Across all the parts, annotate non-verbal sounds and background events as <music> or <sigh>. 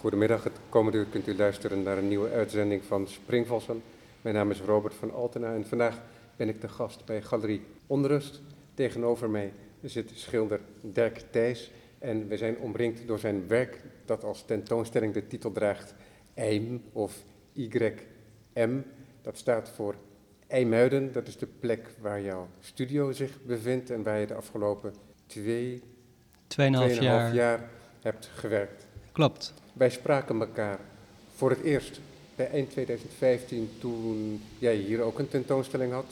Goedemiddag, het komende uur kunt u luisteren naar een nieuwe uitzending van Springvossen. Mijn naam is Robert van Altena en vandaag ben ik de gast bij Galerie Onrust. Tegenover mij zit schilder Dirk Thijs en we zijn omringd door zijn werk dat als tentoonstelling de titel draagt IJM of YM. Dat staat voor IJmuiden, dat is de plek waar jouw studio zich bevindt en waar je de afgelopen twee, Tweeënhalf tweeënhalf jaar. jaar hebt gewerkt. Klopt. Wij spraken elkaar voor het eerst bij eind 2015 toen jij hier ook een tentoonstelling had.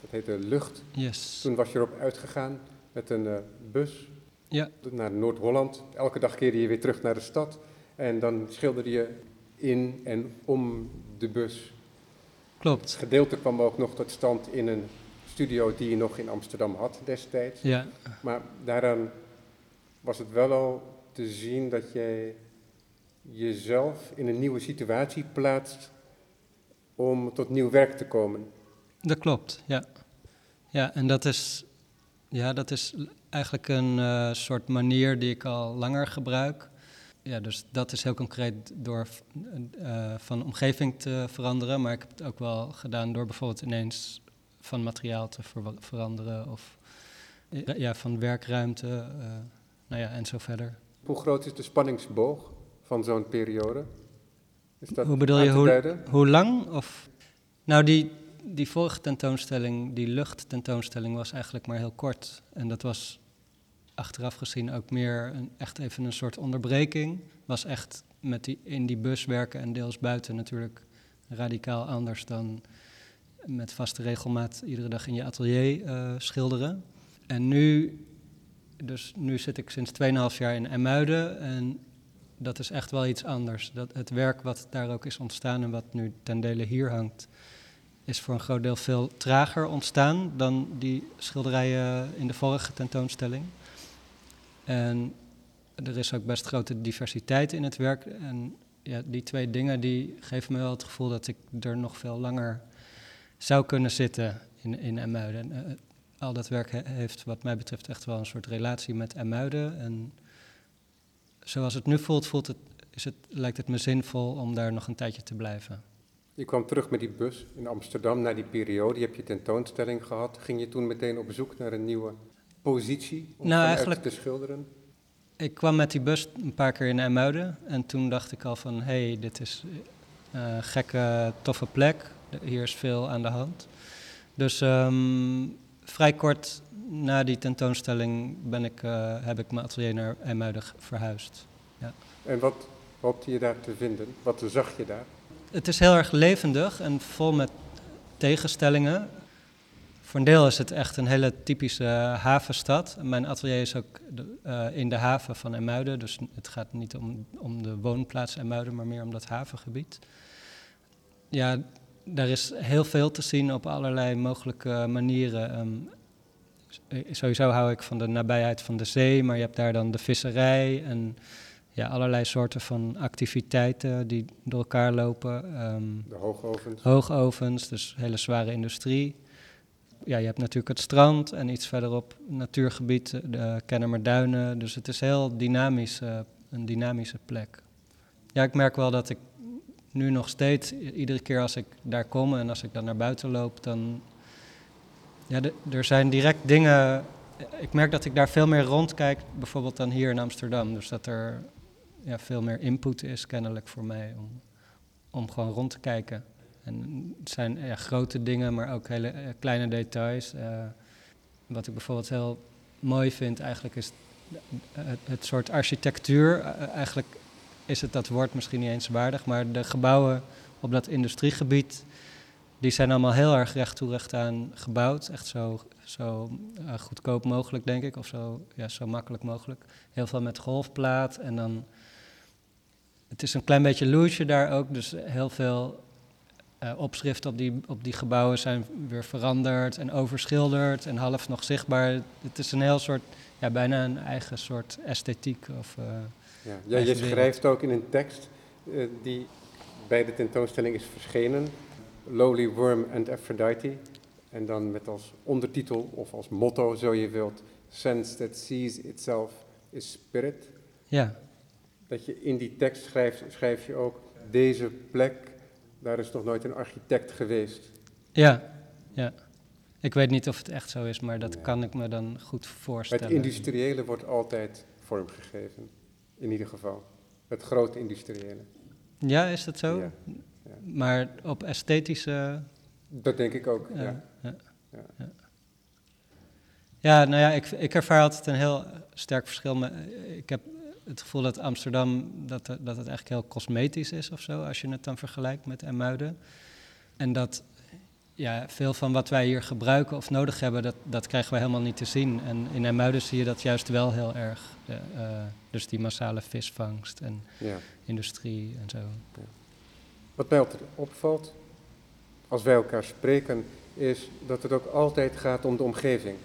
Dat heette Lucht. Yes. Toen was je erop uitgegaan met een eh, bus Ja, naar Noord-Holland. Elke dag keerde je weer terug naar de stad. En dan schilderde je in en om de bus. Het klopt. gedeelte kwam ook nog tot stand in een studio die je nog in Amsterdam had destijds. Ja, Maar daaraan was het wel al te zien dat jij jezelf in een nieuwe situatie plaatst om tot nieuw werk te komen. dat klopt. Ja. Ja, en dat is, ja, dat is eigenlijk een eh, soort manier die ik al langer gebruik. Ja, dus dat is heel concreet door eh, van omgeving te veranderen. Maar ik heb het ook wel gedaan door bijvoorbeeld ineens van materiaal te ver- veranderen. Of ja, van werkruimte. eh, nou ja, en zo verder. Hoe groot is de spanningsboog van zo'n periode? Is dat Hoe bedoel je? Hoe lang? Of... Nou, die, die vorige tentoonstelling, die luchttentoonstelling, was eigenlijk maar heel kort. En dat was achteraf gezien ook meer een, echt even een soort onderbreking. Was echt met die, in die bus werken en deels buiten natuurlijk radicaal anders dan met vaste regelmaat iedere dag in je atelier eh, schilderen. En nu, dus nu zit ik sinds 2,5 jaar in Emuiden en dat is echt wel iets anders. Dat het werk wat daar ook is ontstaan en wat nu ten dele hier hangt, is voor een groot deel veel trager ontstaan dan die schilderijen in de vorige tentoonstelling. En er is ook best grote diversiteit in het werk. En ja, die twee dingen die geven me wel het gevoel dat ik er nog veel langer zou kunnen zitten in, in eh, al dat werk he- heeft wat mij betreft echt wel een soort relatie met Emuiden. En zoals het nu voelt, voelt het, is het, lijkt het me zinvol om daar nog een tijdje te blijven. Je kwam terug met die bus in Amsterdam na die periode. Je hebt je tentoonstelling gehad. Ging je toen meteen op zoek naar een nieuwe positie om Nou, eigenlijk- te schilderen? Ik kwam met die bus een paar keer in IJmuiden en toen dacht ik al van, hé, hey, dit is eh, een gekke, toffe plek. Hier is veel aan de hand. Dus ehm, vrij kort na die tentoonstelling ben ik, eh, heb ik mijn atelier naar IJmuiden verhuisd. En wat hoopte je daar te vinden? Wat zag je daar? Het is heel erg levendig en vol met tegenstellingen. Voor een deel is het echt een hele typische havenstad. Mijn atelier is ook de- eh, in de haven van Emuiden, dus het gaat niet om, om de woonplaats Emuiden, maar meer om dat havengebied. Ja, daar is heel veel te zien op allerlei mogelijke manieren. Ehm, sowieso hou ik van de nabijheid van de zee, maar je hebt daar dan de visserij en ja, allerlei soorten van activiteiten die door elkaar lopen. Ehm, De hoogovens? hoogovens, dus hele zware industrie. Ja, je hebt natuurlijk het strand en iets verderop natuurgebied, de Kennemerduinen. Dus het is heel dynamisch, eh, een dynamische plek. Ja, ik merk wel dat ik nu nog steeds, iedere keer als ik daar kom en als ik dan naar buiten loop, dan... Ja, er zijn direct dingen... Ik merk dat ik daar veel meer rondkijk, bijvoorbeeld dan hier in Amsterdam. Dus dat er ja, veel meer input is kennelijk voor mij om, om gewoon rond te kijken. En het zijn grote dingen, maar ook hele eh, kleine details. Eh, wat ik bijvoorbeeld heel mooi vind eigenlijk is het, het soort architectuur. Eh, eigenlijk is het dat woord misschien niet eens waardig, maar de gebouwen op dat industriegebied, die zijn allemaal heel erg recht toe recht aan gebouwd. Echt zo, zo eh, goedkoop mogelijk, denk ik, of zo, ja, zo makkelijk mogelijk. Heel veel met golfplaat en dan... Het is een klein beetje loesje daar ook, dus heel veel eh, opschriften op die, op die gebouwen zijn weer veranderd en overschilderd en half nog zichtbaar. Het is een heel soort, ja, bijna een eigen soort esthetiek. Of, eh, Ja, ja, je schrijft ook in een tekst die bij de tentoonstelling is verschenen. Lowly Worm and Aphrodite. En dan met als ondertitel of als motto, zo je wilt, Sense that sees itself is spirit. ja, dat je in die tekst schrijft, schrijf je ook deze plek, daar is nog nooit een architect geweest. Ja, ja. Ik weet niet of het echt zo is, maar dat Nee. kan ik me dan goed voorstellen. het industriële wordt altijd vormgegeven, in ieder geval. Het grote industriële. Ja, is dat zo? Ja, Maar op esthetische dat denk ik ook, Ja, ja. ja, Ja. ja. Ja, nou ja, ik, ik ervaar altijd een heel sterk verschil. Met, ik heb het gevoel dat Amsterdam, dat, dat het eigenlijk heel cosmetisch is of zo, als je het dan vergelijkt met Emuiden. En dat ja, veel van wat wij hier gebruiken of nodig hebben, dat, dat krijgen we helemaal niet te zien. En in Emuiden zie je dat juist wel heel erg. De, eh, dus die massale visvangst en ja. industrie en zo. Wat mij altijd opvalt, als wij elkaar spreken, is dat het ook altijd gaat om de omgeving.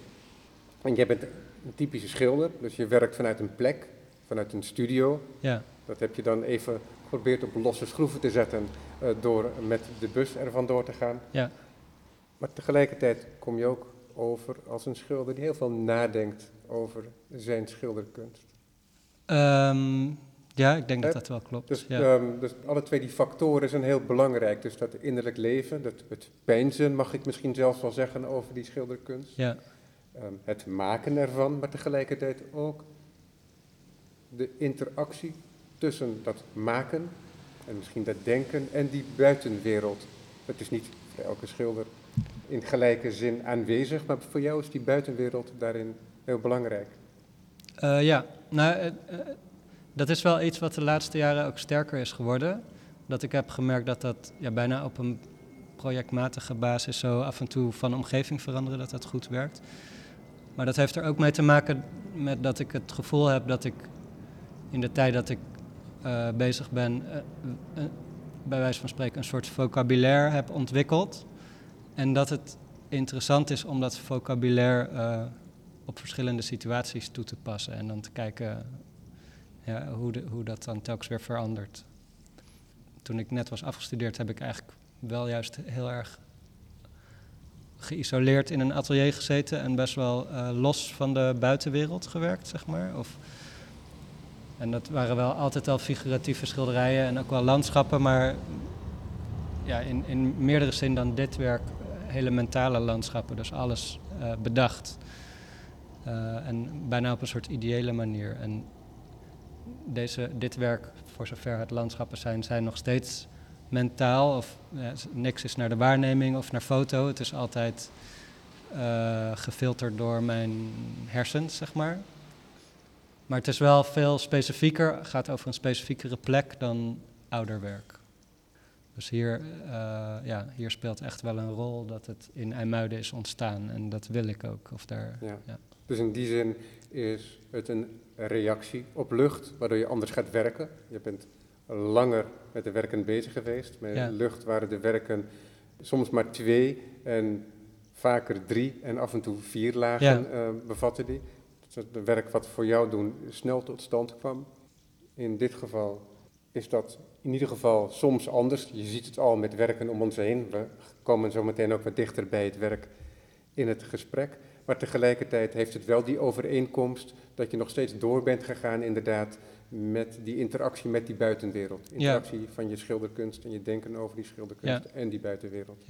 En jij bent een typische schilder, dus je werkt vanuit een plek, vanuit een studio. Ja, Dat heb je dan even geprobeerd op losse schroeven te zetten eh, door met de bus er vandoor te gaan. ja. Maar tegelijkertijd kom je ook over als een schilder die heel veel nadenkt over zijn schilderkunst. Ehm, ja, ik denk dat dat wel klopt. Dus, ja. ehm, dus alle twee die factoren zijn heel belangrijk. Dus dat innerlijk leven, dat, het peinzen mag ik misschien zelfs wel zeggen over die schilderkunst. ja. Ehm, het maken ervan, maar tegelijkertijd ook de interactie tussen dat maken en misschien dat denken en die buitenwereld. Het is niet voor elke schilder in gelijke zin aanwezig, maar voor jou is die buitenwereld daarin heel belangrijk. Eh, ja, nou, eh, eh, dat is wel iets wat de laatste jaren ook sterker is geworden. Dat ik heb gemerkt dat dat ja, bijna op een projectmatige basis zo af en toe van omgeving veranderen, dat dat goed werkt. Maar dat heeft er ook mee te maken met dat ik het gevoel heb dat ik in de tijd dat ik eh, bezig ben, eh, eh, bij wijze van spreken, een soort vocabulaire heb ontwikkeld. En dat het interessant is om dat vocabulaire op verschillende situaties toe te passen en dan te kijken ja, hoe, de, hoe dat dan telkens weer verandert. Toen ik net was afgestudeerd heb ik eigenlijk wel juist heel erg geïsoleerd in een atelier gezeten en best wel eh, los van de buitenwereld gewerkt, zeg maar. Of, en dat waren wel altijd al figuratieve schilderijen en ook wel landschappen, maar ja, in, in meerdere zin dan dit werk eh, hele mentale landschappen, dus alles eh, bedacht. En bijna op een soort ideële manier. En deze, dit werk, voor zover het landschappen zijn, zijn nog steeds mentaal. Of ja, s- niks is naar de waarneming of naar foto. Het is altijd eh, gefilterd door mijn hersens, zeg maar. Maar het is wel veel specifieker, gaat over een specifiekere plek dan ouder werk. Dus hier, eh, ja, hier speelt echt wel een rol dat het in IJmuiden is ontstaan. En dat wil ik ook. Of daar, Ja. Ja. Dus in die zin is het een reactie op lucht, waardoor je anders gaat werken. Je bent langer met de werken bezig geweest. Met Ja. lucht waren de werken soms maar twee en vaker drie en af en toe vier lagen Ja. eh, bevatten die. Dus het werk wat voor jou doen snel tot stand kwam. In dit geval is dat in ieder geval soms anders. Je ziet het al met werken om ons heen. We komen zo meteen ook wat dichter bij het werk in het gesprek. Maar tegelijkertijd heeft het wel die overeenkomst dat je nog steeds door bent gegaan inderdaad met die interactie met die buitenwereld. Interactie van je schilderkunst en je denken over die schilderkunst en die buitenwereld.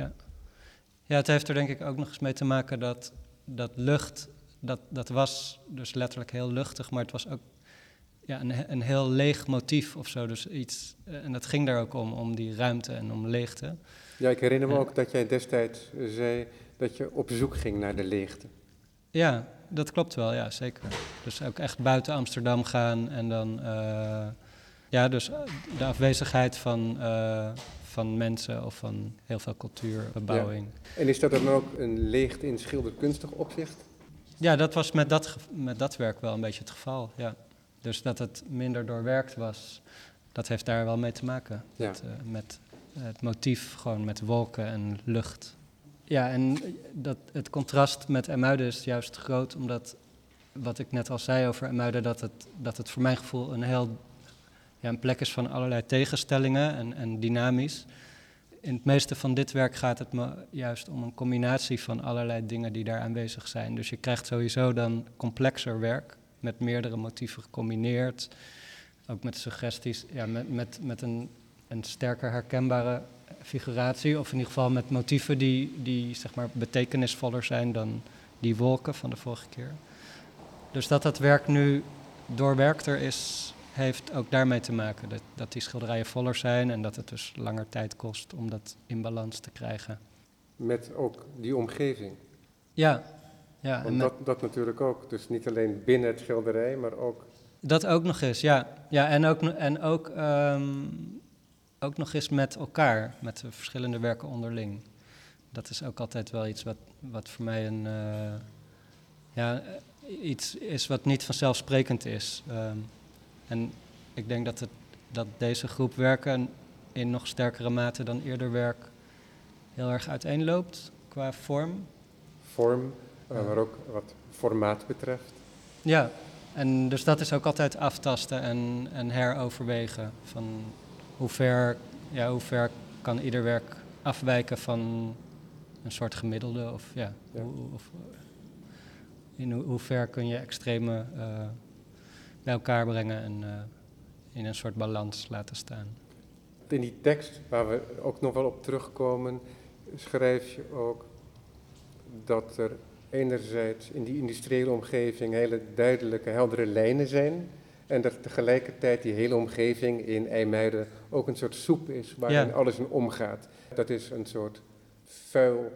Ja, het heeft er denk ik ook nog eens mee te maken dat, dat lucht, dat, dat was dus letterlijk heel luchtig, maar het was ook ja, een, een heel leeg motief of zo. Dus iets, eh, en dat ging daar ook om, om die ruimte en om leegte. Ja, ik herinner me Ja. ook dat jij destijds eh, zei dat je op zoek ging naar de leegte. Ja, dat klopt wel, ja, zeker. Dus ook echt buiten Amsterdam gaan en dan, eh, ja, dus eh, de afwezigheid van, eh, van mensen of van heel veel cultuur, bebouwing. En is dat dan ook een leegte in schilderkunstig opzicht? Ja, dat was met dat, met dat werk wel een beetje het geval, ja. Dus dat het minder doorwerkt was, dat heeft daar wel mee te maken. Ja. Met, met het motief, gewoon met wolken en lucht. Ja, en dat, het contrast met Emuiden is juist groot, omdat, wat ik net al zei over Emuiden, dat het, dat het voor mijn gevoel een heel ja, een plek is van allerlei tegenstellingen en, en dynamisch. In het meeste van dit werk gaat het me juist om een combinatie van allerlei dingen die daar aanwezig zijn. Dus je krijgt sowieso dan complexer werk met meerdere motieven gecombineerd. ook met suggesties, ja, met, met, met een, een sterker herkenbare figuratie. Of in ieder geval met motieven die, die zeg maar, betekenisvoller zijn dan die wolken van de vorige keer. Dus dat dat werk nu doorwerkter is, heeft ook daarmee te maken. Dat, dat die schilderijen voller zijn en dat het dus langer tijd kost om dat in balans te krijgen. Met ook die omgeving. Ja, ja. Want dat, dat natuurlijk ook. Dus niet alleen binnen het schilderij, maar ook Dat ook nog eens, ja. ja en ook, en ook, ehm, ook nog eens met elkaar, met de verschillende werken onderling. Dat is ook altijd wel iets wat, wat voor mij een, eh, ja, iets is wat niet vanzelfsprekend is. Ehm, en ik denk dat, het, dat deze groep werken in nog sterkere mate dan eerder werk heel erg uiteenloopt qua vorm. vorm, eh, maar ook wat formaat betreft. Ja, en dus dat is ook altijd aftasten en, en heroverwegen. Van hoe ver, ja, hoe ver kan ieder werk afwijken van een soort gemiddelde? Of, ja, Ja. Hoe, of, in hoe ver kun je extreme eh, bij elkaar brengen en eh, in een soort balans laten staan? In die tekst, waar we ook nog wel op terugkomen, schrijf je ook dat er enerzijds in die industriële omgeving hele duidelijke, heldere lijnen zijn. En dat tegelijkertijd die hele omgeving in IJmuiden ook een soort soep is waarin Ja. alles in omgaat. Dat is een soort vuil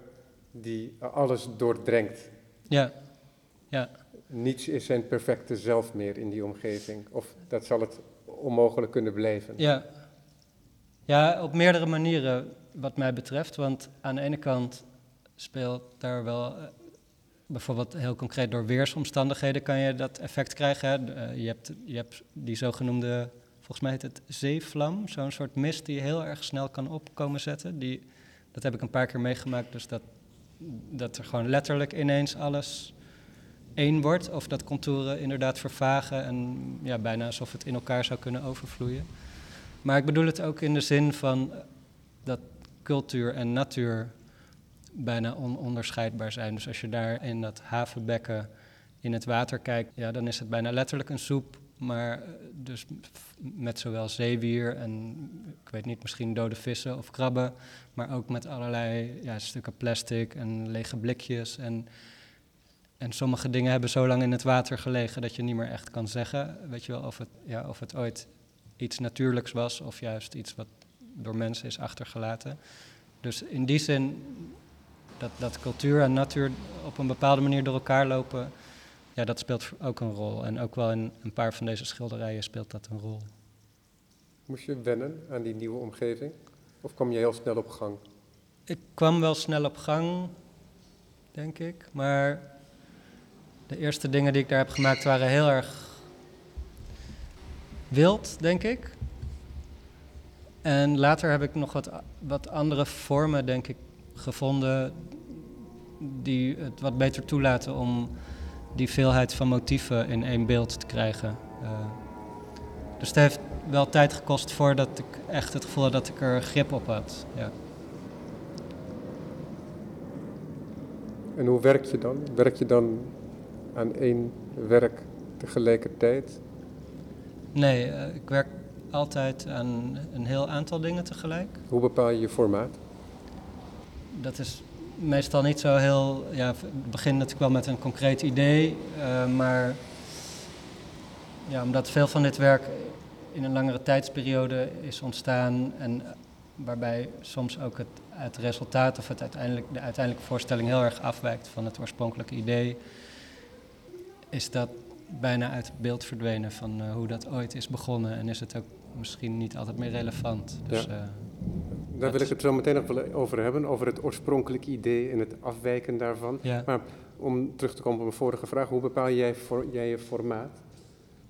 die alles doordrenkt. Ja, ja. Niets is zijn perfecte zelf meer in die omgeving. Of dat zal het onmogelijk kunnen blijven. Ja. ja, op meerdere manieren wat mij betreft. Want aan de ene kant speelt daar wel, eh, bijvoorbeeld heel concreet door weersomstandigheden kan je dat effect krijgen. Hè. Eh, je, hebt, je hebt die zogenoemde, volgens mij heet het zeevlam, zo'n soort mist die heel erg snel kan opkomen zetten. Die, dat heb ik een paar keer meegemaakt, dus dat, dat er gewoon letterlijk ineens alles één wordt. Of dat contouren inderdaad vervagen en ja, bijna alsof het in elkaar zou kunnen overvloeien. Maar ik bedoel het ook in de zin van dat cultuur en natuur bijna ononderscheidbaar zijn. Dus als je daar in dat havenbekken in het water kijkt, ja, dan is het bijna letterlijk een soep. Maar eh, dus met zowel zeewier en ik weet niet, misschien dode vissen of krabben, maar ook met allerlei ja, stukken plastic en lege blikjes. En, en sommige dingen hebben zo lang in het water gelegen dat je niet meer echt kan zeggen, weet je wel, of het, ja, of het ooit iets natuurlijks was of juist iets wat door mensen is achtergelaten. Dus in die zin dat, dat cultuur en natuur op een bepaalde manier door elkaar lopen, ja, dat speelt ook een rol. En ook wel in een paar van deze schilderijen speelt dat een rol. Moest je wennen aan die nieuwe omgeving? Of kwam je heel snel op gang? Ik kwam wel snel op gang, denk ik. Maar de eerste dingen die ik daar heb gemaakt waren heel erg wild, denk ik. En later heb ik nog wat, wat andere vormen, denk ik, gevonden die het wat beter toelaten om die veelheid van motieven in één beeld te krijgen. Eh, dus het heeft wel tijd gekost voordat ik echt het gevoel had dat ik er grip op had. Ja. En hoe werk je dan? Werk je dan aan één werk tegelijkertijd? Nee, eh, ik werk altijd aan een heel aantal dingen tegelijk. Hoe bepaal je je formaat? Dat is meestal niet zo heel. Ja, het begint natuurlijk wel met een concreet idee, eh, maar ja, omdat veel van dit werk in een langere tijdsperiode is ontstaan en eh, waarbij soms ook het, het resultaat of het uiteindelijk, de uiteindelijke voorstelling heel erg afwijkt van het oorspronkelijke idee, is dat bijna uit het beeld verdwenen van eh, hoe dat ooit is begonnen en is het ook misschien niet altijd meer relevant. Dus, Ja. Daar wil ik het zo meteen nog wel over hebben, over het oorspronkelijke idee en het afwijken daarvan. ja. Maar om terug te komen op mijn vorige vraag, hoe bepaal jij, voor, jij je formaat?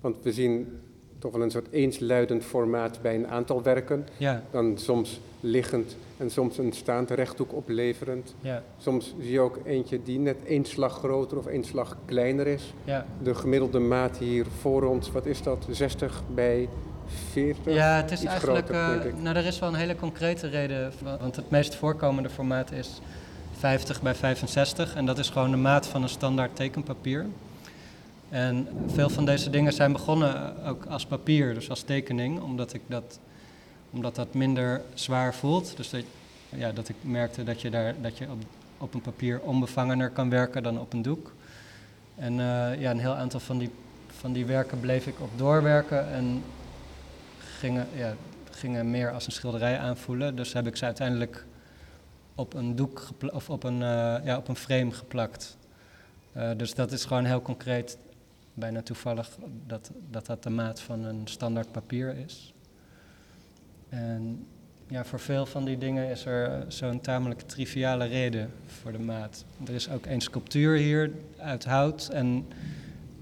Want we zien toch wel een soort eensluidend formaat bij een aantal werken. Ja, Dan soms liggend en soms een staand rechthoek opleverend. ja, Soms zie je ook eentje die net één slag groter of één slag kleiner is. ja. De gemiddelde maat hier voor ons, wat is dat? 60 bij 40? Ja, het is eigenlijk. groter, eh, nou, er is wel een hele concrete reden. wa- Want het meest voorkomende formaat is 50 bij 65. En dat is gewoon de maat van een standaard tekenpapier. En veel van deze dingen zijn begonnen ook als papier, dus als tekening, omdat, ik dat, omdat dat minder zwaar voelt. Dus dat, ja, dat ik merkte dat je, daar, dat je op, op een papier onbevangener kan werken dan op een doek. En uh, ja, een heel aantal van die, van die werken bleef ik op doorwerken en gingen, ja, gingen meer als een schilderij aanvoelen. Dus heb ik ze uiteindelijk op een doek of op een, uh, ja, op een frame geplakt. Uh, dus dat is gewoon heel concreet, bijna toevallig, dat, dat dat de maat van een standaard papier is. En ja, voor veel van die dingen is er zo'n tamelijk triviale reden voor de maat. Er is ook één sculptuur hier uit hout en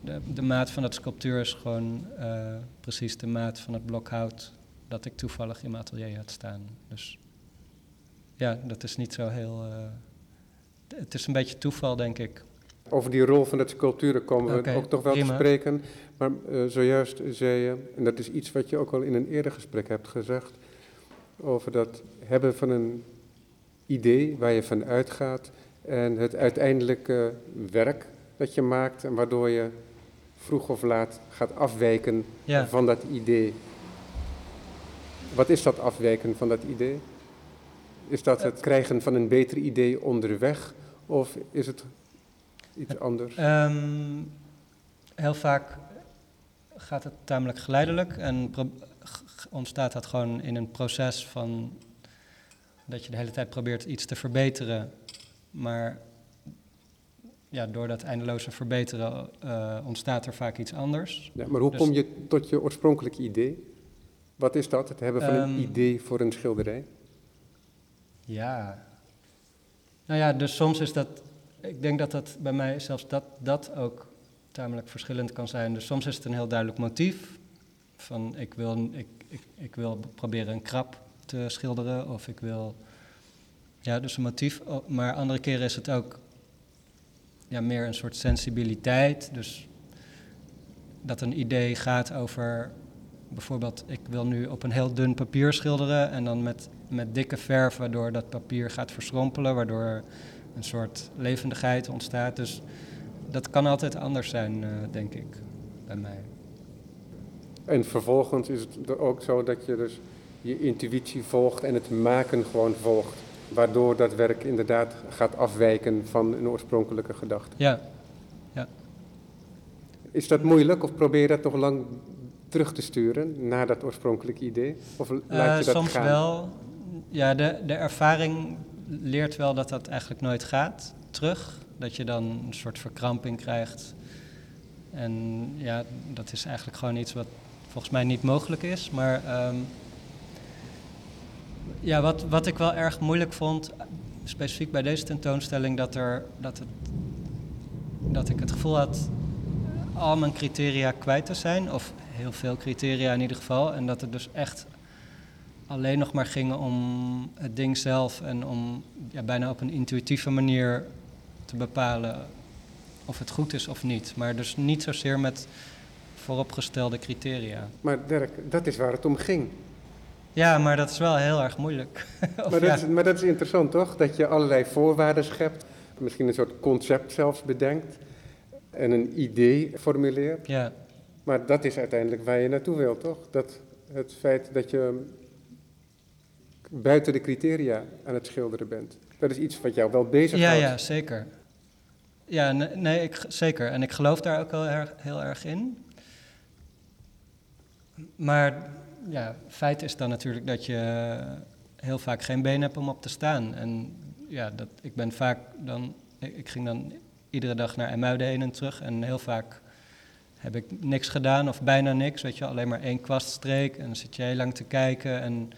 de, de maat van dat sculptuur is gewoon uh, precies de maat van het blok hout dat ik toevallig in mijn atelier had staan. Dus ja, dat is niet zo heel. Uh, het is een beetje toeval, denk ik. Over die rol van dat sculpturen komen okay, we ook toch wel prima. te spreken. Maar uh, zojuist zei je, en dat is iets wat je ook al in een eerder gesprek hebt gezegd, over dat hebben van een idee waar je van uitgaat en het uiteindelijke werk dat je maakt en waardoor je vroeg of laat gaat afwijken ja. van dat idee. Wat is dat afwijken van dat idee? Is dat het krijgen van een beter idee onderweg of is het iets anders? Um, heel vaak gaat het tamelijk geleidelijk en ontstaat dat gewoon in een proces van dat je de hele tijd probeert iets te verbeteren, maar ja, door dat eindeloze verbeteren uh, ontstaat er vaak iets anders. Ja, maar hoe dus, kom je tot je oorspronkelijke idee? Wat is dat, het hebben van um, een ehm, idee voor een schilderij? Ja, nou ja, dus soms is dat, ik denk dat dat bij mij zelfs dat, dat ook tamelijk verschillend kan zijn. Dus soms is het een heel duidelijk motief, van ik wil, ik, ik, ik wil proberen een krab te schilderen of ik wil, ja, dus een motief. Maar andere keren is het ook ja, meer een soort sensibiliteit. Dus dat een idee gaat over bijvoorbeeld, ik wil nu op een heel dun papier schilderen en dan met, met dikke verf, waardoor dat papier gaat verschrompelen, waardoor een soort levendigheid ontstaat. Dus dat kan altijd anders zijn, uh, denk ik, bij mij. En vervolgens is het ook zo dat je dus je intuïtie volgt en het maken gewoon volgt. Waardoor dat werk inderdaad gaat afwijken van een oorspronkelijke gedachte. Ja. ja. Is dat moeilijk of probeer je dat toch lang terug te sturen naar dat oorspronkelijke idee? Of laat je uh, dat soms gaan? wel. Ja, de, de ervaring leert wel dat dat eigenlijk nooit gaat terug. Dat je dan een soort verkramping krijgt. En ja, dat is eigenlijk gewoon iets wat volgens mij niet mogelijk is. Maar um, ja, wat, wat ik wel erg moeilijk vond, specifiek bij deze tentoonstelling, dat, er, dat, het, dat ik het gevoel had al mijn criteria kwijt te zijn, of heel veel criteria in ieder geval, en dat het dus echt alleen nog maar ging om het ding zelf en om ja, bijna op een intuïtieve manier te bepalen of het goed is of niet. Maar dus niet zozeer met vooropgestelde criteria. Maar Dirk, dat is waar het om ging. Ja, maar dat is wel heel erg moeilijk. <laughs> maar, dat is, maar dat is interessant toch? Dat je allerlei voorwaarden schept, misschien een soort concept zelfs bedenkt en een idee formuleert. Ja. Maar dat is uiteindelijk waar je naartoe wilt, toch? Dat het feit dat je buiten de criteria aan het schilderen bent. Dat is iets wat jou wel bezighoudt. Ja, ja, zeker. Ja, nee, nee ik, zeker. En ik geloof daar ook erg, heel erg in. Maar ja, feit is dan natuurlijk dat je heel vaak geen been hebt om op te staan. En ja, dat, ik ben vaak dan, ik ging dan iedere dag naar IJmuiden heen en terug. En heel vaak heb ik niks gedaan of bijna niks, weet je, alleen maar één kwaststreek. En dan zit je heel lang te kijken en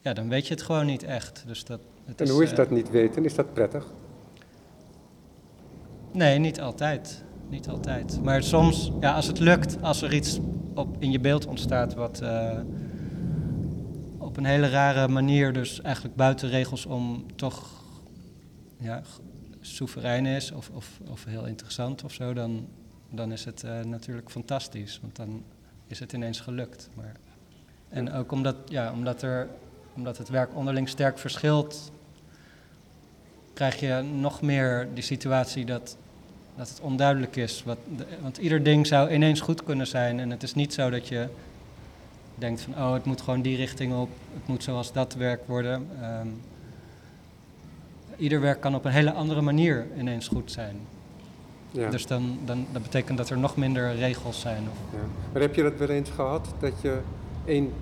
ja, dan weet je het gewoon niet echt. Dus dat, het en hoe is dat niet weten? Is dat prettig? Nee, niet altijd niet altijd. Maar soms, ja, als het lukt, als er iets op, in je beeld ontstaat wat uh, op een hele rare manier, dus eigenlijk buiten regels om toch ja, soeverein is of, of, of heel interessant of zo, dan, dan is het uh, natuurlijk fantastisch. Want dan is het ineens gelukt. Maar, en ook omdat, ja, omdat, er, omdat het werk onderling sterk verschilt, krijg je nog meer die situatie dat dat het onduidelijk is. Wat de- want ieder ding zou ineens goed kunnen zijn. En het is niet zo dat je denkt van, oh, het moet gewoon die richting op. Het moet zoals dat werk worden. Ehm, ieder werk kan op een hele andere manier ineens goed zijn. Ja. Dus dan, dan, dat betekent dat er nog minder regels zijn. Of, Ja. Maar heb je dat wel eens gehad, dat je één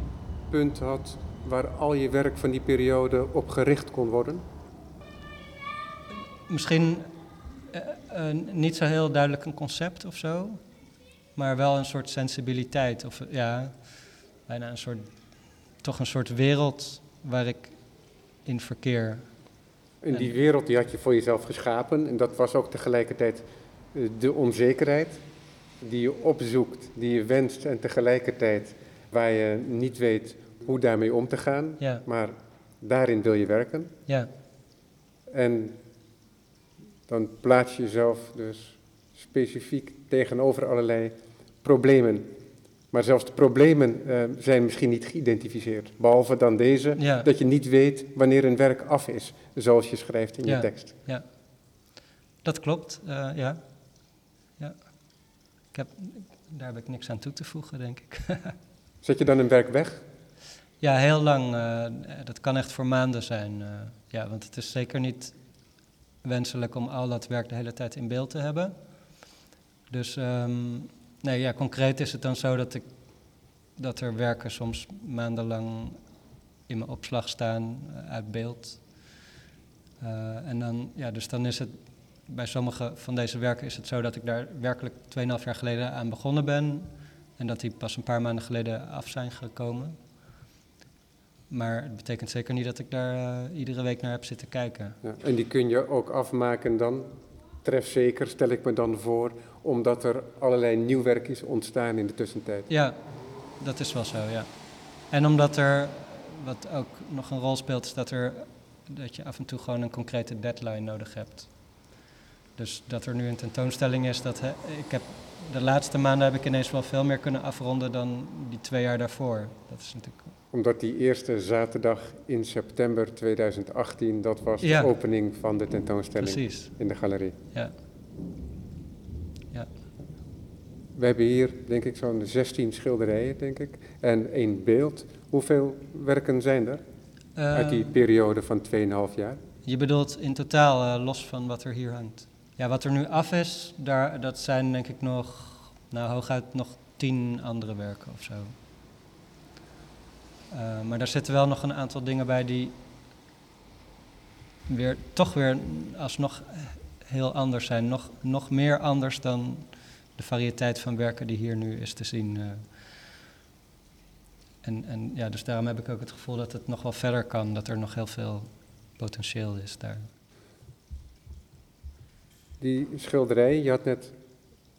punt had waar al je werk van die periode op gericht kon worden? misschien niet zo heel duidelijk een concept of zo, maar wel een soort sensibiliteit. Of eh, ja, bijna een soort, toch een soort wereld waar ik in verkeer. In die wereld die had je voor jezelf geschapen en dat was ook tegelijkertijd eh, de onzekerheid die je opzoekt, die je wenst en tegelijkertijd waar je niet weet hoe daarmee om te gaan, Ja, maar daarin wil je werken. ja, En dan plaats je jezelf dus specifiek tegenover allerlei problemen. Maar zelfs de problemen eh, zijn misschien niet geïdentificeerd. Behalve dan deze, ja, dat je niet weet wanneer een werk af is, zoals je schrijft in je Ja. tekst. dat klopt. eh, ja. ja. Ik heb, daar heb ik niks aan toe te voegen, denk ik. <laughs> Zet je dan een werk weg? Ja, heel lang. eh, dat kan echt voor maanden zijn. ja, want het is zeker niet wenselijk om al dat werk de hele tijd in beeld te hebben. Dus ehm, nee, ja, concreet is het dan zo dat, ik, dat er werken soms maandenlang in mijn opslag staan, eh, uit beeld. Eh, en dan, ja, dus dan is het, bij sommige van deze werken is het zo dat ik daar werkelijk 2,5 jaar geleden aan begonnen ben. En dat die pas een paar maanden geleden af zijn gekomen. Maar het betekent zeker niet dat ik daar eh, iedere week naar heb zitten kijken. Ja. En die kun je ook afmaken dan, trefzeker stel ik me dan voor, omdat er allerlei nieuw werk is ontstaan in de tussentijd. Ja, dat is wel zo, ja. En omdat er, wat ook nog een rol speelt, is dat, er, dat je af en toe gewoon een concrete deadline nodig hebt. Dus dat er nu een tentoonstelling is, dat he- ik heb, de laatste maanden heb ik ineens wel veel meer kunnen afronden dan die twee jaar daarvoor. Dat is natuurlijk, Omdat die eerste zaterdag in september 2018, dat was Ja. de opening van de tentoonstelling precies, in de galerie. ja. We hebben hier, denk ik, zo'n 16 schilderijen, denk ik, en één beeld. Hoeveel werken zijn er uit die Eh, periode van 2,5 jaar? Je bedoelt in totaal, eh, los van wat er hier hangt. Ja, wat er nu af is, daar, dat zijn denk ik nog, nou hooguit nog tien andere werken of zo. Eh, maar daar zitten wel nog een aantal dingen bij die weer, toch weer alsnog heel anders zijn. Nog, nog meer anders dan de variëteit van werken die hier nu is te zien. eh. En, en ja, dus daarom heb ik ook het gevoel dat het nog wel verder kan, dat er nog heel veel potentieel is daar. Die schilderij, je, had net,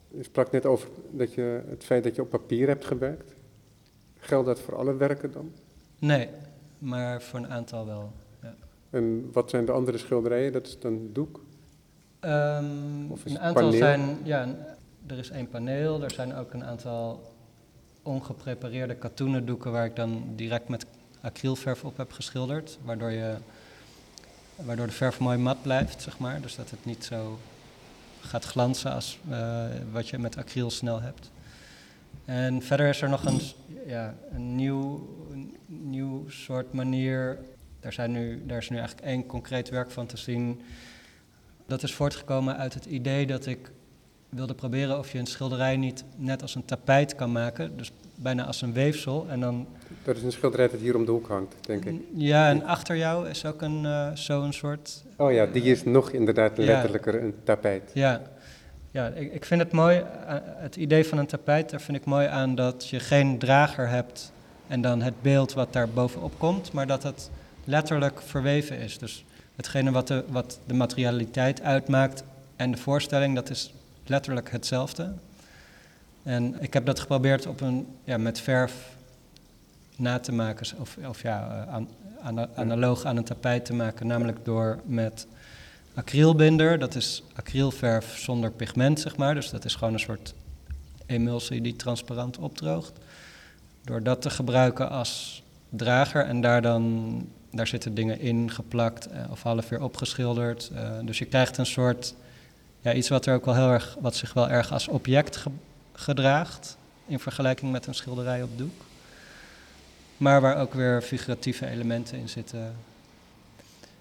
je sprak net over dat je, het feit dat je op papier hebt gewerkt. Geldt dat voor alle werken dan? Nee, maar voor een aantal wel. En wat zijn de andere schilderijen? Dat is dan doek? Ehm, Of is een aantal paneel? zijn, ja, er is één paneel, er zijn ook een aantal ongeprepareerde katoenen doeken waar ik dan direct met acrylverf op heb geschilderd, waardoor, je, waardoor de verf mooi mat blijft, zeg maar. Dus dat het niet zo gaat glanzen als eh, wat je met acryl snel hebt. En verder is er nog een, ja, een, nieuw, een nieuw soort manier. Daar, zijn nu, daar is nu eigenlijk één concreet werk van te zien. Dat is voortgekomen uit het idee dat ik wilde proberen of je een schilderij niet net als een tapijt kan maken. Dus bijna als een weefsel. En dan, Dat is een schilderij dat hier om de hoek hangt, denk ik. ja, en achter jou is ook een, eh zo'n soort Oh ja, die is nog inderdaad Ja. letterlijker een tapijt. Ja, ja ik, ik vind het mooi, eh, het idee van een tapijt, daar vind ik mooi aan dat je geen drager hebt en dan het beeld wat daar bovenop komt, maar dat het letterlijk verweven is. Dus hetgene wat de, wat de materialiteit uitmaakt en de voorstelling, dat is letterlijk hetzelfde. En ik heb dat geprobeerd op een, ja, met verf na te maken, of, of ja, eh, an- ana- analoog aan een tapijt te maken, namelijk door met acrylbinder, dat is acrylverf zonder pigment, zeg maar. Dus dat is gewoon een soort emulsie die transparant opdroogt. Door dat te gebruiken als drager en daar dan, daar zitten dingen in geplakt eh, of half weer opgeschilderd. Eh, dus je krijgt een soort, ja, iets wat, er ook wel heel erg, wat zich wel erg als object gedraagt in vergelijking met een schilderij op doek. Maar waar ook weer figuratieve elementen in zitten.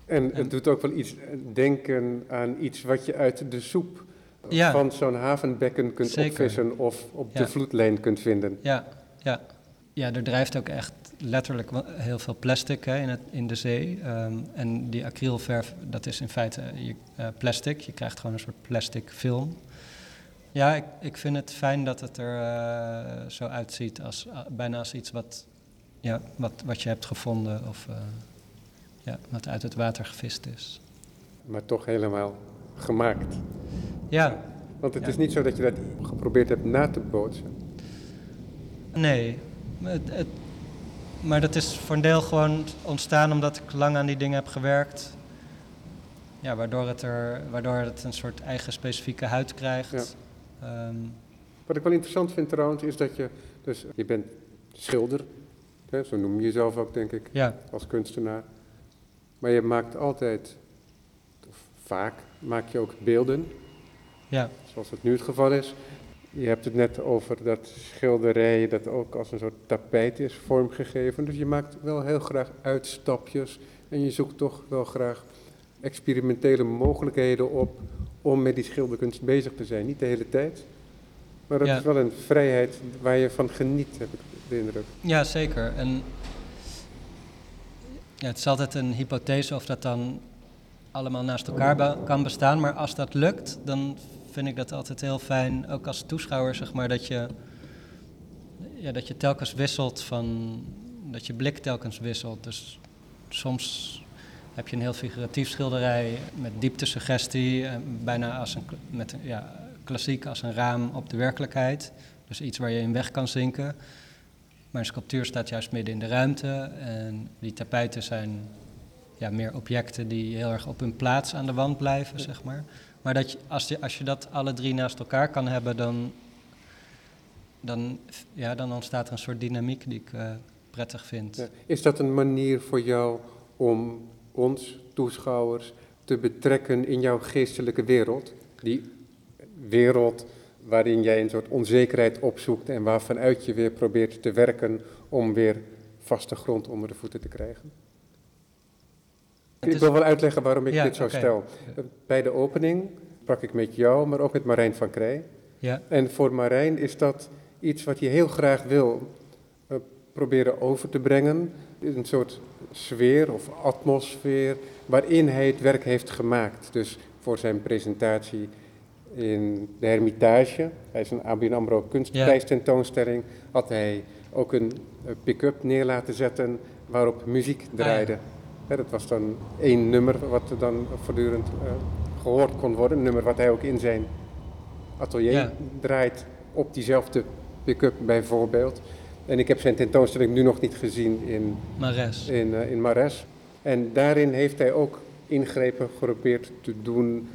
En het doet ook wel iets denken aan iets wat je uit de soep van zo'n havenbekken kunt Zeker. opvissen of op de vloedlijn kunt vinden. Ja, ja. ja, er drijft ook echt letterlijk heel veel plastic hè, in, het, in de zee. Ehm, en die acrylverf, dat is in feite uh, plastic. Je krijgt gewoon een soort plastic film. Ja, ik, ik vind het fijn dat het er uh, zo uitziet, als, uh, bijna als iets wat, ja, wat, wat je hebt gevonden of ja, wat uit het water gevist is. Maar toch helemaal gemaakt. Ja. Want het is niet zo dat je dat geprobeerd hebt na te bootsen. Nee, het, het, maar dat is voor een deel gewoon ontstaan omdat ik lang aan die dingen heb gewerkt. Ja, waardoor het, er, waardoor het een soort eigen specifieke huid krijgt. Ja. Um, Wat ik wel interessant vind trouwens, is dat je, dus je bent schilder, hè, zo noem je jezelf ook denk ik, ja. als kunstenaar. Maar je maakt altijd, of vaak, maak je ook beelden. Ja. Zoals het nu het geval is. Je hebt het net over dat schilderij dat ook als een soort tapijt is vormgegeven. Dus je maakt wel heel graag uitstapjes en je zoekt toch wel graag experimentele mogelijkheden op om met die schilderkunst bezig te zijn. Niet de hele tijd, maar dat is wel een vrijheid waar je van geniet, heb ik de indruk. Ja, zeker. En ja, het is altijd een hypothese of dat dan allemaal naast elkaar kan bestaan, maar als dat lukt, dan vind ik dat altijd heel fijn, ook als toeschouwer, zeg maar, dat je, ja, dat je telkens wisselt van, dat je blik telkens wisselt. Dus soms heb je een heel figuratief schilderij met dieptesuggestie, eh, bijna als een, met, ja, klassiek als een raam op de werkelijkheid. Dus iets waar je in weg kan zinken. Maar sculptuur staat juist midden in de ruimte en die tapijten zijn ja, meer objecten die heel erg op hun plaats aan de wand blijven, zeg maar. Maar dat je, als, je, als je dat alle drie naast elkaar kan hebben, dan, dan, ja, dan ontstaat er een soort dynamiek die ik uh, prettig vind. Is dat een manier voor jou om ons, toeschouwers, te betrekken in jouw geestelijke wereld? Die wereld waarin jij een soort onzekerheid opzoekt en waarvanuit je weer probeert te werken om weer vaste grond onder de voeten te krijgen? Ik wil wel uitleggen waarom ik dit zo stel. Bij de opening sprak ik met jou, maar ook met Marijn van Krij. Ja. En voor Marijn is dat iets wat je heel graag wil uh, proberen over te brengen. Een soort sfeer of atmosfeer waarin hij het werk heeft gemaakt. Dus voor zijn presentatie in de Hermitage, hij is een ABN AMRO kunstprijstentoonstelling, had hij ook een uh, pick-up neer laten zetten waarop muziek draaide. Ah, dat was dan één nummer wat dan voortdurend uh, gehoord kon worden. Een nummer wat hij ook in zijn atelier draait op diezelfde pick-up bijvoorbeeld. En ik heb zijn tentoonstelling nu nog niet gezien in Mares. In, uh, in Mares. En daarin heeft hij ook ingrepen geprobeerd te doen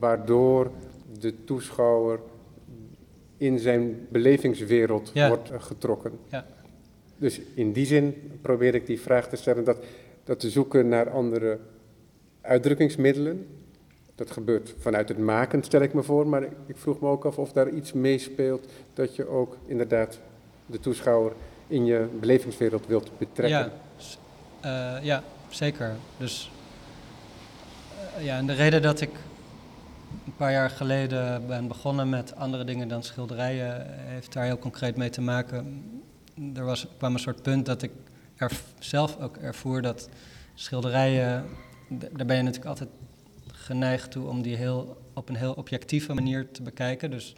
waardoor de toeschouwer in zijn belevingswereld wordt getrokken. Ja. Dus in die zin probeer ik die vraag te stellen, dat, dat te zoeken naar andere uitdrukkingsmiddelen. Dat gebeurt vanuit het maken, stel ik me voor, maar ik vroeg me ook af of daar iets meespeelt dat je ook inderdaad de toeschouwer in je belevingswereld wilt betrekken. Ja, uh, ja zeker. Dus uh, ja, en de reden dat ik een paar jaar geleden ben begonnen met andere dingen dan schilderijen, heeft daar heel concreet mee te maken er was, kwam een soort punt dat ik er zelf ook ervoer dat schilderijen, daar ben je natuurlijk altijd geneigd toe om die heel, op een heel objectieve manier te bekijken. Dus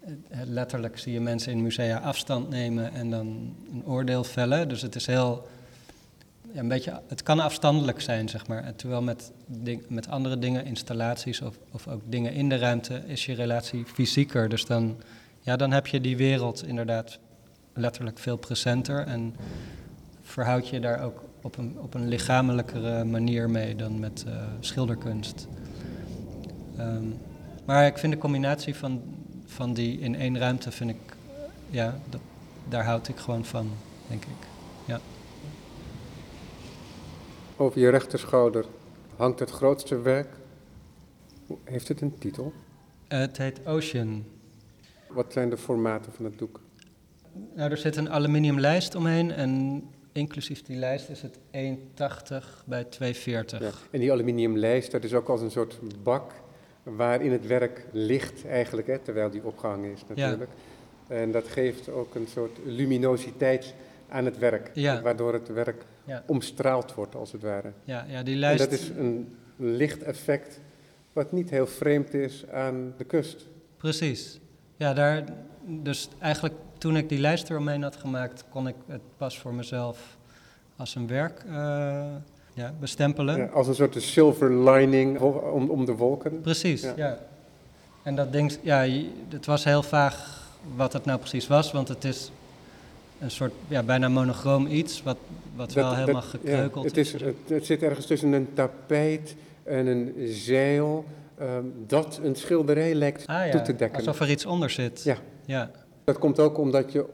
eh, letterlijk zie je mensen in musea afstand nemen en dan een oordeel vellen. Dus het is heel, ja, een beetje, het kan afstandelijk zijn, zeg maar. Terwijl met, met andere dingen, installaties of, of ook dingen in de ruimte, is je relatie fysieker. Dus dan, ja, dan heb je die wereld inderdaad letterlijk veel presenter en verhoud je daar ook op een, op een lichamelijkere manier mee dan met uh, schilderkunst. Um, maar ik vind de combinatie van, van die in één ruimte, vind ik, ja, daar houd ik gewoon van, denk ik. Ja. Over je rechterschouder hangt het grootste werk Heeft het een titel? Het heet Ocean. Wat zijn de formaten van het doek? Nou, er zit een aluminium lijst omheen en inclusief die lijst is het 1,80 bij 2,40. Ja. En die aluminium lijst, dat is ook als een soort bak waarin het werk ligt eigenlijk, hè, terwijl die opgehangen is natuurlijk. En dat geeft ook een soort luminositeit aan het werk, Ja. waardoor het werk Ja. omstraald wordt als het ware. Ja, ja, die En lijst... dat is een lichteffect wat niet heel vreemd is aan de kust. Precies. Ja, daar, dus eigenlijk toen ik die lijst eromheen had gemaakt, kon ik het pas voor mezelf als een werk eh, ja, bestempelen. Ja, als een soort silver lining om, om de wolken. Precies, Ja. ja. En dat ding, ja, het was heel vaag wat het nou precies was, want het is een soort, ja, bijna monochroom iets, wat, wat wel Dat- helemaal gekreukeld ja, het, is, het, het zit ergens tussen een tapijt en een zeil ehm, dat een schilderij lijkt Ah toe te dekken. alsof er iets onder zit. Ja. Ja, Dat komt ook omdat je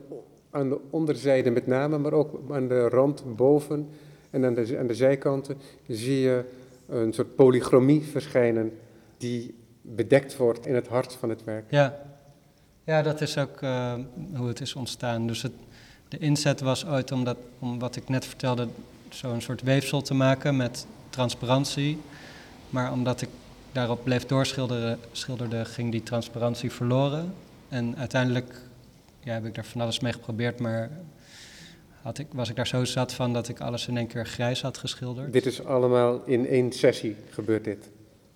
aan de onderzijde met name, maar ook aan de rand boven en aan de, aan de zijkanten zie je een soort polychromie verschijnen die bedekt wordt in het hart van het werk. ja. ja dat is ook eh, hoe het is ontstaan. Dus het, de inzet was ooit om, dat, om wat ik net vertelde, zo'n soort weefsel te maken met transparantie. Maar omdat ik daarop bleef doorschilderen, schilderde, ging die transparantie verloren. En uiteindelijk ja, heb ik daar van alles mee geprobeerd, maar had ik, was ik daar zo zat van dat ik alles in één keer grijs had geschilderd. Dit is allemaal in één sessie gebeurt dit.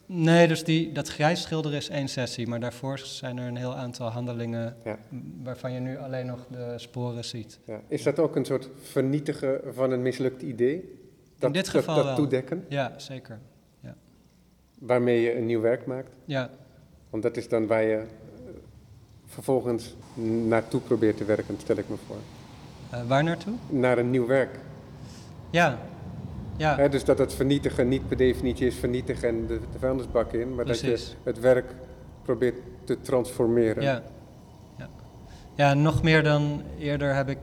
Nee, dus die, dat grijs schilderen is één sessie, maar daarvoor zijn er een heel aantal handelingen Ja. waarvan je nu alleen nog de sporen ziet. Ja. Is dat ook een soort vernietigen van een mislukt idee? Dat, dit geval dat, toedekken, Ja, zeker. waarmee je een nieuw werk maakt? Ja, Want dat is dan waar je eh, vervolgens naartoe probeert te werken, stel ik me voor. Eh, waar naartoe? Naar een nieuw werk. Ja, ja, dus dat het vernietigen niet per definitie is vernietigen en de, de vuilnisbak in, maar dat je het werk probeert te transformeren. ja, ja. Ja, nog meer dan eerder heb ik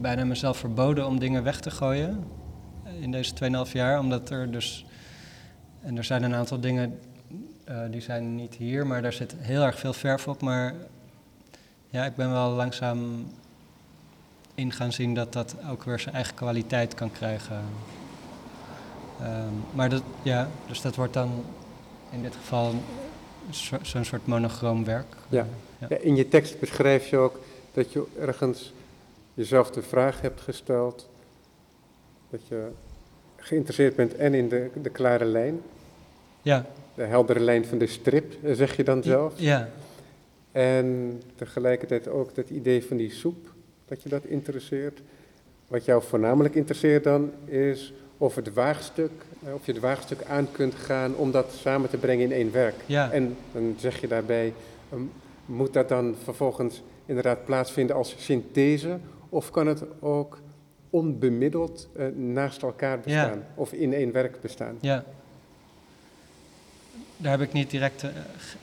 bijna mezelf verboden om dingen weg te gooien in deze 2,5 jaar, omdat er dus, en er zijn een aantal dingen eh, die zijn niet hier, maar daar zit heel erg veel verf op, maar ja, ik ben wel langzaam in gaan zien dat dat ook weer zijn eigen kwaliteit kan krijgen. Ehm, maar dat, ja, dus dat wordt dan in dit geval zo- zo'n soort monochroom werk. Ja. Ja. In je tekst beschrijf je ook dat je ergens jezelf de vraag hebt gesteld, dat je geïnteresseerd bent en in de, de klare lijn, Ja, de heldere lijn van de strip, zeg je dan zelf. ja, En tegelijkertijd ook dat idee van die soep, dat je dat interesseert. Wat jou voornamelijk interesseert dan is of, het waagstuk, eh, of je het waagstuk aan kunt gaan om dat samen te brengen in één werk. ja, En dan zeg je daarbij, ehm, moet dat dan vervolgens inderdaad plaatsvinden als synthese? Of kan het ook onbemiddeld eh, naast elkaar bestaan? Of in één werk bestaan? ja. Daar heb ik niet direct eh,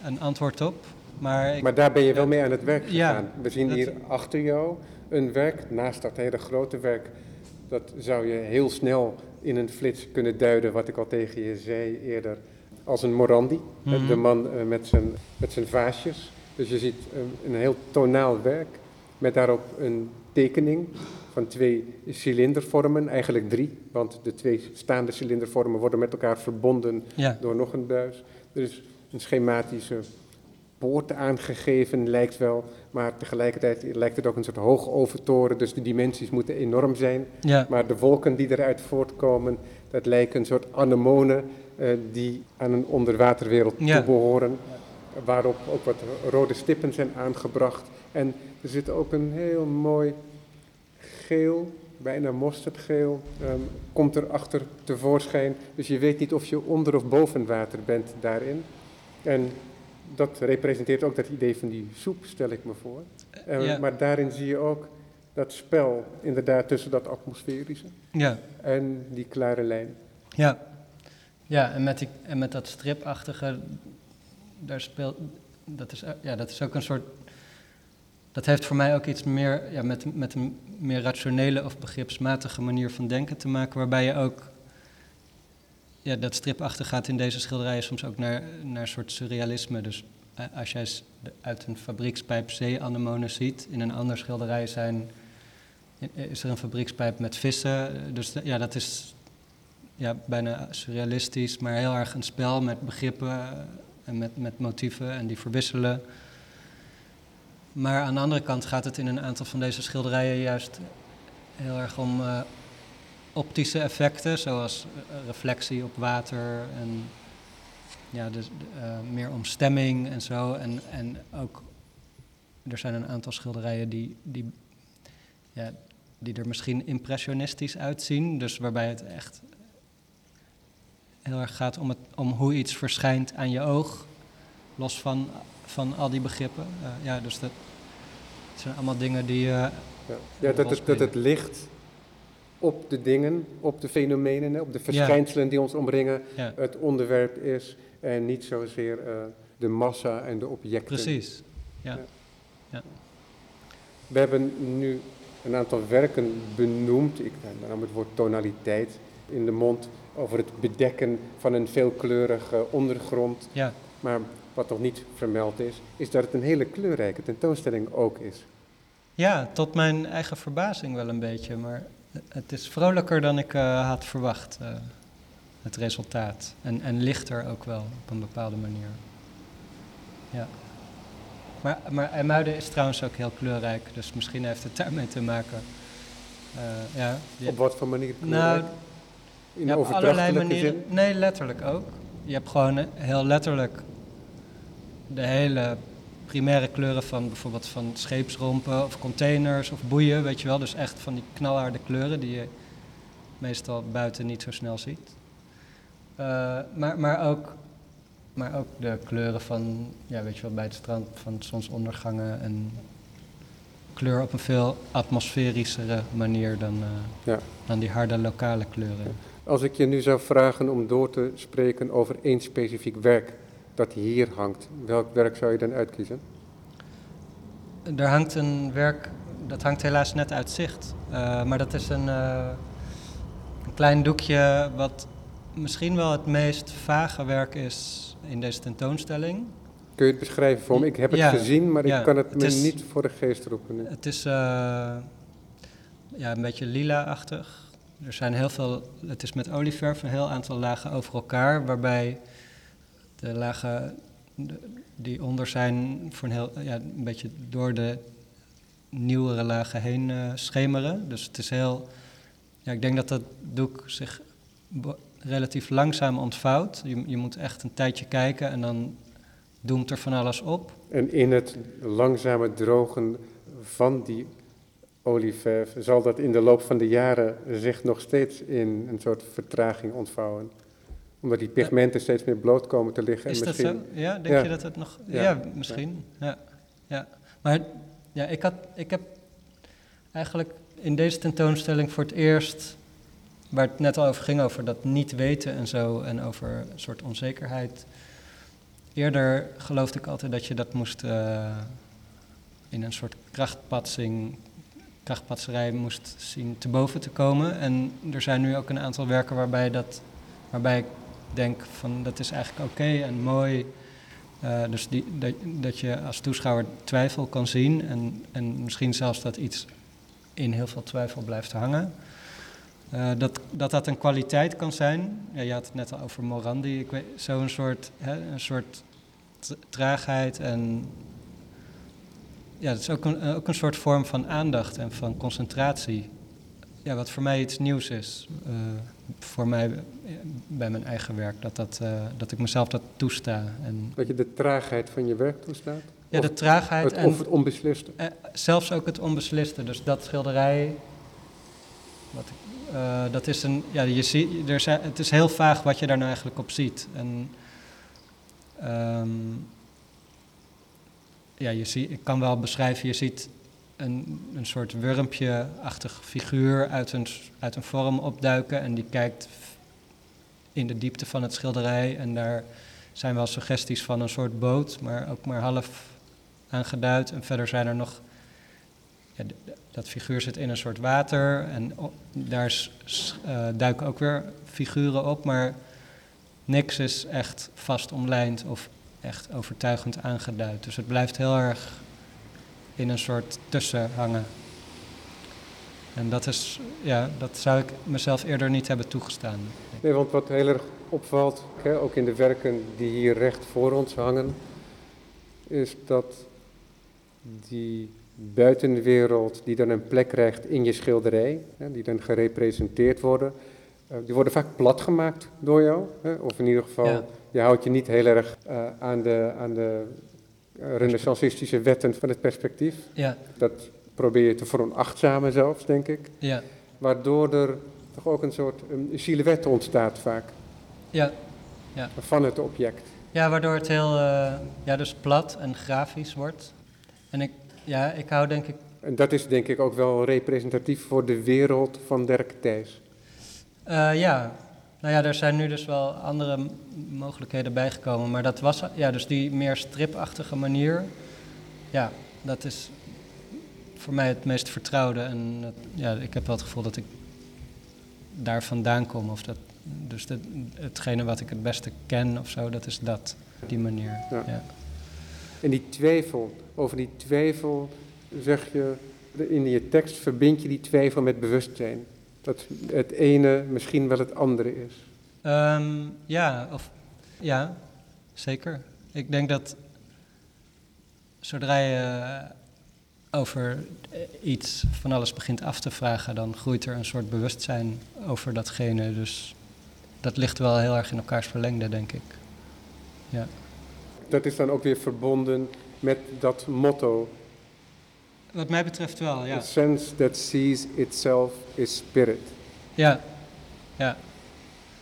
een antwoord op, maar ik, Maar daar ben je wel Ja. mee aan het werk gegaan. We zien dat- hier achter jou een werk, naast dat hele grote werk. Dat zou je heel snel in een flits kunnen duiden, wat ik al tegen je zei eerder, als een Morandi. Mhm. De man eh, met, zijn, met zijn vaasjes. Dus je ziet een, een heel tonaal werk met daarop een tekening van twee cilindervormen, eigenlijk drie. Want de twee staande cilindervormen worden met elkaar verbonden ja, door nog een buis. Er is een schematische poort aangegeven, lijkt wel. Maar tegelijkertijd lijkt het ook een soort hoogovertoren. Dus de dimensies moeten enorm zijn. ja, Maar de wolken die eruit voortkomen, dat lijken een soort anemonen eh, die aan een onderwaterwereld Ja. toebehoren. Waarop ook wat rode stippen zijn aangebracht. En er zit ook een heel mooi geel, bijna mosterdgeel, ehm, komt erachter tevoorschijn. Dus je weet niet of je onder of boven water bent daarin. En dat representeert ook dat idee van die soep, stel ik me voor. Eh, ja. Maar daarin zie je ook dat spel inderdaad tussen dat atmosferische ja, en die klare lijn. ja. Ja, en met, die, en met dat stripachtige, daar speelt, dat is, ja, dat is ook een soort, dat heeft voor mij ook iets meer, ja, met, met een meer rationele of begripsmatige manier van denken te maken, waarbij je ook, ja, dat stripachtig gaat in deze schilderijen soms ook naar, naar een soort surrealisme. Dus eh, als jij uit een fabriekspijp zeeanemonen ziet, in een ander schilderij zijn, is er een fabriekspijp met vissen. Eh, Dus ja, dat is ja, bijna surrealistisch, maar heel erg een spel met begrippen eh, en met, met motieven en die verwisselen. Maar aan de andere kant gaat het in een aantal van deze schilderijen juist heel erg om optische effecten, zoals eh, reflectie op water en ja, dus, eh, meer om stemming en zo. En, en ook, er zijn een aantal schilderijen die, die, ja, die er misschien impressionistisch uitzien, dus waarbij het echt heel erg gaat om, het, om hoe iets verschijnt aan je oog, los van, van al die begrippen. Eh, ja, dus dat het zijn allemaal dingen die... Ja, ja dat, het, dat het licht op de dingen, op de fenomenen, op de verschijnselen die ons omringen, ja, het onderwerp is en niet zozeer eh, de massa en de objecten. precies. Ja. We hebben nu een aantal werken benoemd, ik nam het woord tonaliteit in de mond, over het bedekken van een veelkleurige ondergrond. Ja, Maar wat nog niet vermeld is, is dat het een hele kleurrijke tentoonstelling ook is. ja, tot mijn eigen verbazing wel een beetje, maar het is vrolijker dan ik eh, had verwacht, eh, het resultaat. En, en lichter ook wel, op een bepaalde manier. Ja. Maar, maar IJmuiden is trouwens ook heel kleurrijk, dus misschien heeft het daarmee te maken. Eh, ja, Op wat voor manier nou, kleurrijk? in Ja, op allerlei manieren. zin? Nee, letterlijk ook. Je hebt gewoon heel letterlijk de hele primaire kleuren van bijvoorbeeld van scheepsrompen of containers of boeien, weet je wel. Dus echt van die knalharde kleuren die je meestal buiten niet zo snel ziet. Eh, maar, maar, ook, maar ook de kleuren van, ja, weet je wel, bij het strand van zonsondergangen en kleur op een veel atmosferischere manier dan, eh, Ja. dan die harde lokale kleuren. Als ik je nu zou vragen om door te spreken over één specifiek werk dat hier hangt, welk werk zou je dan uitkiezen? Er hangt een werk, dat hangt helaas net uit zicht. Eh, maar dat is een, eh, een klein doekje wat misschien wel het meest vage werk is in deze tentoonstelling. Kun je het beschrijven voor me? Ik heb het Ja, gezien, maar ja, ik kan het, het me is- niet voor de geest roepen nu. Het is eh, ja, een beetje lila-achtig. Er zijn heel veel, het is met olieverf een heel aantal lagen over elkaar, waarbij de lagen die onder zijn voor een heel, ja, een beetje door de nieuwere lagen heen eh, schemeren. Dus het is heel, ja, ik denk dat dat doek zich relatief langzaam ontvouwt. Je, je moet echt een tijdje kijken en dan doemt er van alles op. En in het langzame drogen van die olieverf zal dat in de loop van de jaren zich nog steeds in een soort vertraging ontvouwen. Omdat die pigmenten steeds meer bloot komen te liggen. Is en dat misschien, zo? Ja, denk Ja. je dat het nog... Ja. Ja, misschien. Ja. Ja. Maar ja, ik, had, ik heb eigenlijk in deze tentoonstelling voor het eerst... waar het net al over ging, over dat niet weten en zo... en over een soort onzekerheid... Eerder geloofde ik altijd dat je dat moest... eh, in een soort krachtpatsing... krachtpatserij moest zien te boven te komen. En er zijn nu ook een aantal werken waarbij dat... waarbij ik denk van dat is eigenlijk oké en mooi. Eh, dus die, dat, dat je als toeschouwer twijfel kan zien en, en misschien zelfs dat iets in heel veel twijfel blijft hangen. Eh, dat, dat dat een kwaliteit kan zijn. Ja, je had het net al over Morandi. Ik weet, zo'n soort, hè, een soort traagheid en ja, het is ook een, ook een soort vorm van aandacht en van concentratie. Ja, wat voor mij iets nieuws is. Eh, voor mij eh, bij mijn eigen werk, dat, dat, eh, dat ik mezelf dat toesta. En, dat je de traagheid van je werk toestaat? ja, de traagheid het, en of het onbesliste? eh, zelfs ook het onbesliste. Dus dat schilderij, wat ik, dat is een, ja, je ziet, er zijn, het is heel vaag wat je daar nou eigenlijk op ziet. En, ehm, ja, je ziet, ik kan wel beschrijven, je ziet een, een soort wurmpje-achtig figuur uit een, uit een vorm opduiken en die kijkt in de diepte van het schilderij en daar zijn wel suggesties van een soort boot, maar ook maar half aangeduid. En verder zijn er nog, ja, dat figuur zit in een soort water en daar eh, duiken ook weer figuren op, maar niks is echt vast omlijnd of echt overtuigend aangeduid. Dus het blijft heel erg in een soort tussen hangen. En dat, is, ja, dat zou ik mezelf eerder niet hebben toegestaan. Nee, want wat heel erg opvalt, hè, ook in de werken die hier recht voor ons hangen, is dat die buitenwereld die dan een plek krijgt in je schilderij, hè, die dan gerepresenteerd worden, uh, die worden vaak plat gemaakt door jou. Hè, of in ieder geval, Ja. je houdt je niet heel erg eh, aan de, aan de renaissancistische wetten van het perspectief. Ja, Dat probeer je te veronachtzamen zelfs, denk ik. ja, Waardoor er toch ook een soort een silhouet ontstaat vaak ja. van het object. Ja, waardoor het heel eh, ja, dus plat en grafisch wordt. En ik, ja, ik hou denk ik En dat is denk ik ook wel representatief voor de wereld van Dirk Thijs. Eh, ja, nou ja, er zijn nu dus wel andere mogelijkheden bijgekomen. Maar dat was, ja, dus die meer stripachtige manier. Ja, dat is voor mij het meest vertrouwde. En ja, ik heb wel het gevoel dat ik daar vandaan kom. Of dat, dus hetgene wat ik het beste ken of zo, dat is dat, die manier. Ja. Ja. En die twijfel, over die twijfel zeg je, in je tekst verbind je die twijfel met bewustzijn. Dat het ene misschien wel het andere is. Ehm, ja, of, ja, zeker. Ik denk dat zodra je eh, over eh, iets van alles begint af te vragen, dan groeit er een soort bewustzijn over datgene. Dus dat ligt wel heel erg in elkaars verlengde, denk ik. Ja, Dat is dan ook weer verbonden met dat motto. Wat mij betreft wel, ja. The sense that sees itself is spirit. Ja, ja.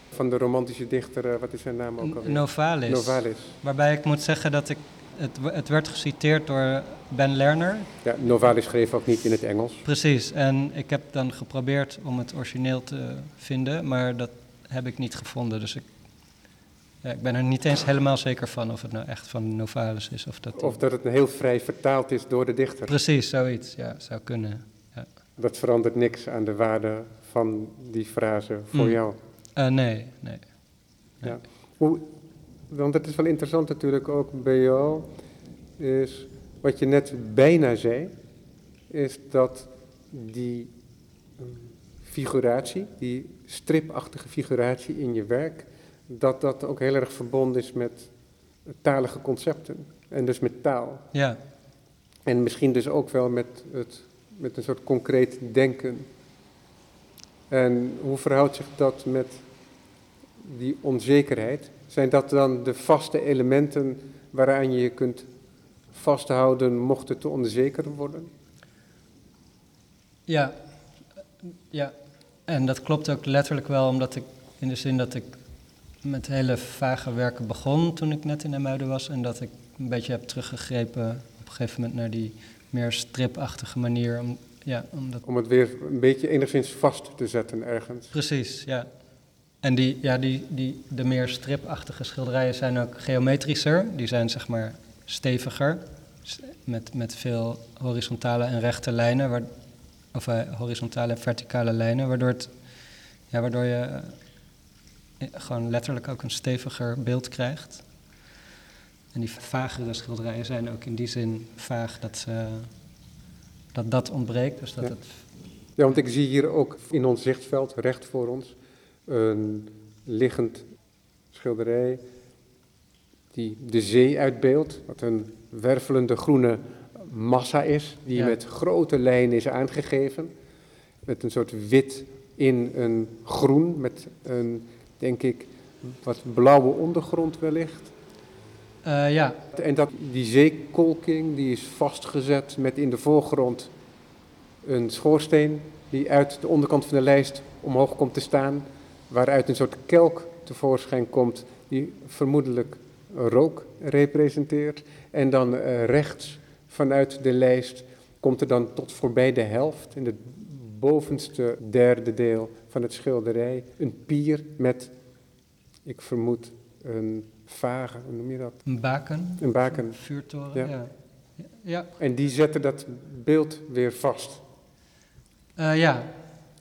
Van de romantische dichter, eh, wat is zijn naam ook alweer? Novalis. Novalis. Waarbij ik moet zeggen dat ik, het, het werd geciteerd door Ben Lerner. Ja, Novalis schreef ook niet in het Engels. Precies, en ik heb dan geprobeerd om het origineel te vinden, maar dat heb ik niet gevonden. Dus ik, ja, ik ben er niet eens helemaal zeker van of het nou echt van Novalis is. Of dat Of dat het heel vrij vertaald is door de dichter. Precies, zoiets, ja, zou kunnen. Dat verandert niks aan de waarde van die frase voor Mm. jou. Eh, nee, nee. Nee. Ja. Hoe, want het is wel interessant natuurlijk ook bij jou, is wat je net bijna zei, is dat die mm, figuratie, die stripachtige figuratie in je werk, dat dat ook heel erg verbonden is met talige concepten en dus met taal. Ja, En misschien dus ook wel met, het, met een soort concreet denken. En hoe verhoudt zich dat met die onzekerheid? Zijn dat dan de vaste elementen waaraan je je kunt vasthouden mocht het te onzeker worden? ja, ja. En dat klopt ook letterlijk wel, omdat ik in de zin dat ik met hele vage werken begon toen ik net in Emuiden was. En dat ik een beetje heb teruggegrepen op een gegeven moment naar die meer stripachtige manier. Om, ja, omdat Om het weer een beetje enigszins vast te zetten ergens. Precies, ja. En die, ja, die, die, de meer stripachtige schilderijen zijn ook geometrischer. Die zijn zeg maar steviger, met, met veel horizontale en rechte lijnen, waar, of eh, horizontale en verticale lijnen, waardoor, het, ja, waardoor je eh, gewoon letterlijk ook een steviger beeld krijgt. En die vagere schilderijen zijn ook in die zin vaag dat ze, dat, dat ontbreekt. Dus dat Ja. het Ja, want ik zie hier ook in ons zichtveld, recht voor ons, een liggend schilderij die de zee uitbeeldt, wat een wervelende groene massa is, die Ja. met grote lijnen is aangegeven, met een soort wit in een groen, met een, denk ik, wat blauwe ondergrond wellicht. Eh, ja, En dat, die zeekolking die is vastgezet met in de voorgrond een schoorsteen die uit de onderkant van de lijst omhoog komt te staan, waaruit een soort kelk tevoorschijn komt die vermoedelijk rook representeert. En dan eh, rechts vanuit de lijst komt er dan tot voorbij de helft, in het bovenste derde deel van het schilderij, een pier met, ik vermoed, een vage, hoe noem je dat? een baken. Een baken. Een vuurtoren, Ja. ja. Ja, En die zetten dat beeld weer vast, Eh, ja.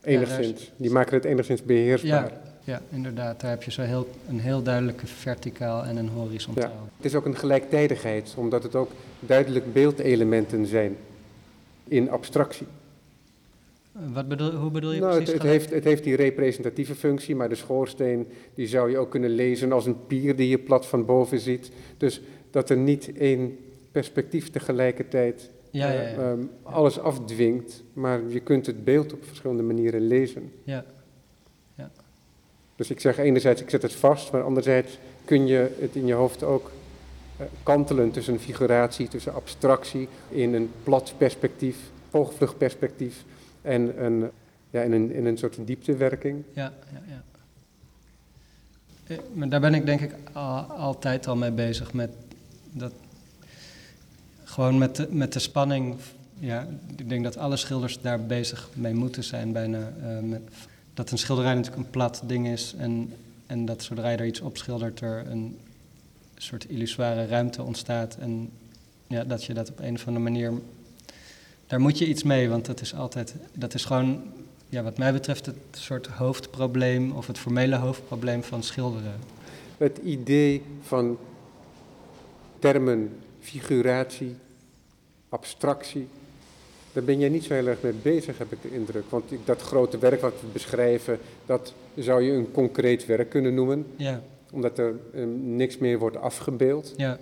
enigszins. Die maken het enigszins beheersbaar. Ja. ja, inderdaad. Daar heb je zo heel, een heel duidelijke verticaal en een horizontaal. Het is ook een gelijktijdigheid, omdat het ook duidelijk beeldelementen zijn in abstractie. Wat bedoel, hoe bedoel je Nou, het, precies? het, heeft, het heeft die representatieve functie, maar de schoorsteen die zou je ook kunnen lezen als een pier die je plat van boven ziet. Dus dat er niet één perspectief tegelijkertijd Ja, ja, eh, ja. ehm, alles afdwingt, maar je kunt het beeld op verschillende manieren lezen. ja. Dus ik zeg enerzijds, ik zet het vast, maar anderzijds kun je het in je hoofd ook eh, kantelen tussen figuratie, tussen abstractie, in een plat perspectief, oogvluchtperspectief en een, ja, in, een, in een soort dieptewerking. Ja, ja, ja. Eh, Maar daar ben ik denk ik al, altijd al mee bezig met dat. Gewoon met de, met de spanning. Ja, ik denk dat alle schilders daar bezig mee moeten zijn bijna. eh, met, dat een schilderij natuurlijk een plat ding is en, en dat zodra je er iets op schildert er een soort illusoire ruimte ontstaat en ja, dat je dat op een of andere manier daar moet je iets mee, want dat is altijd, dat is gewoon, ja, wat mij betreft, het soort hoofdprobleem of het formele hoofdprobleem van schilderen. Het idee van termen, figuratie, abstractie, daar ben jij niet zo heel erg mee bezig, heb ik de indruk. Want dat grote werk wat we beschrijven, dat zou je een concreet werk kunnen noemen, Ja, omdat er eh, niks meer wordt afgebeeld. ja,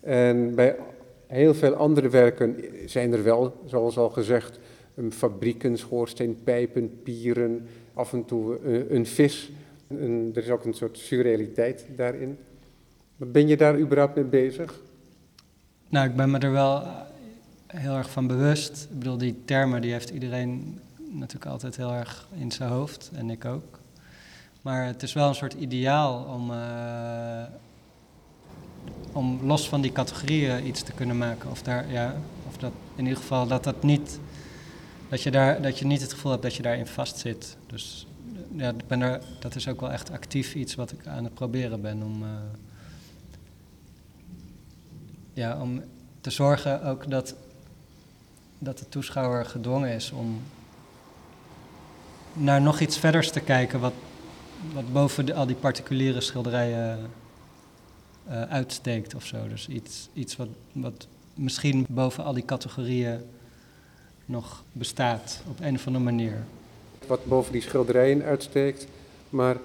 En bij heel veel andere werken zijn er wel, zoals al gezegd, fabrieken, schoorsteenpijpen, pieren, af en toe eh, een vis. Er is ook een soort surrealiteit daarin. Ben je daar überhaupt mee bezig? nou, ik ben me er wel heel erg van bewust. Ik bedoel, die termen die heeft iedereen natuurlijk altijd heel erg in zijn hoofd en ik ook. Maar het is wel een soort ideaal om, eh, om los van die categorieën iets te kunnen maken. Of, daar, ja, of dat in ieder geval dat dat niet, dat je, daar, dat je niet het gevoel hebt dat je daarin vastzit. Dus ja, ben er, dat is ook wel echt actief iets wat ik aan het proberen ben om, eh, ja, om te zorgen ook dat, dat de toeschouwer gedwongen is om naar nog iets verders te kijken wat, wat boven al die particuliere schilderijen eh, uitsteekt of zo. Dus iets, iets wat, wat misschien boven al die categorieën nog bestaat op een of andere manier. Wat boven die schilderijen uitsteekt. Maar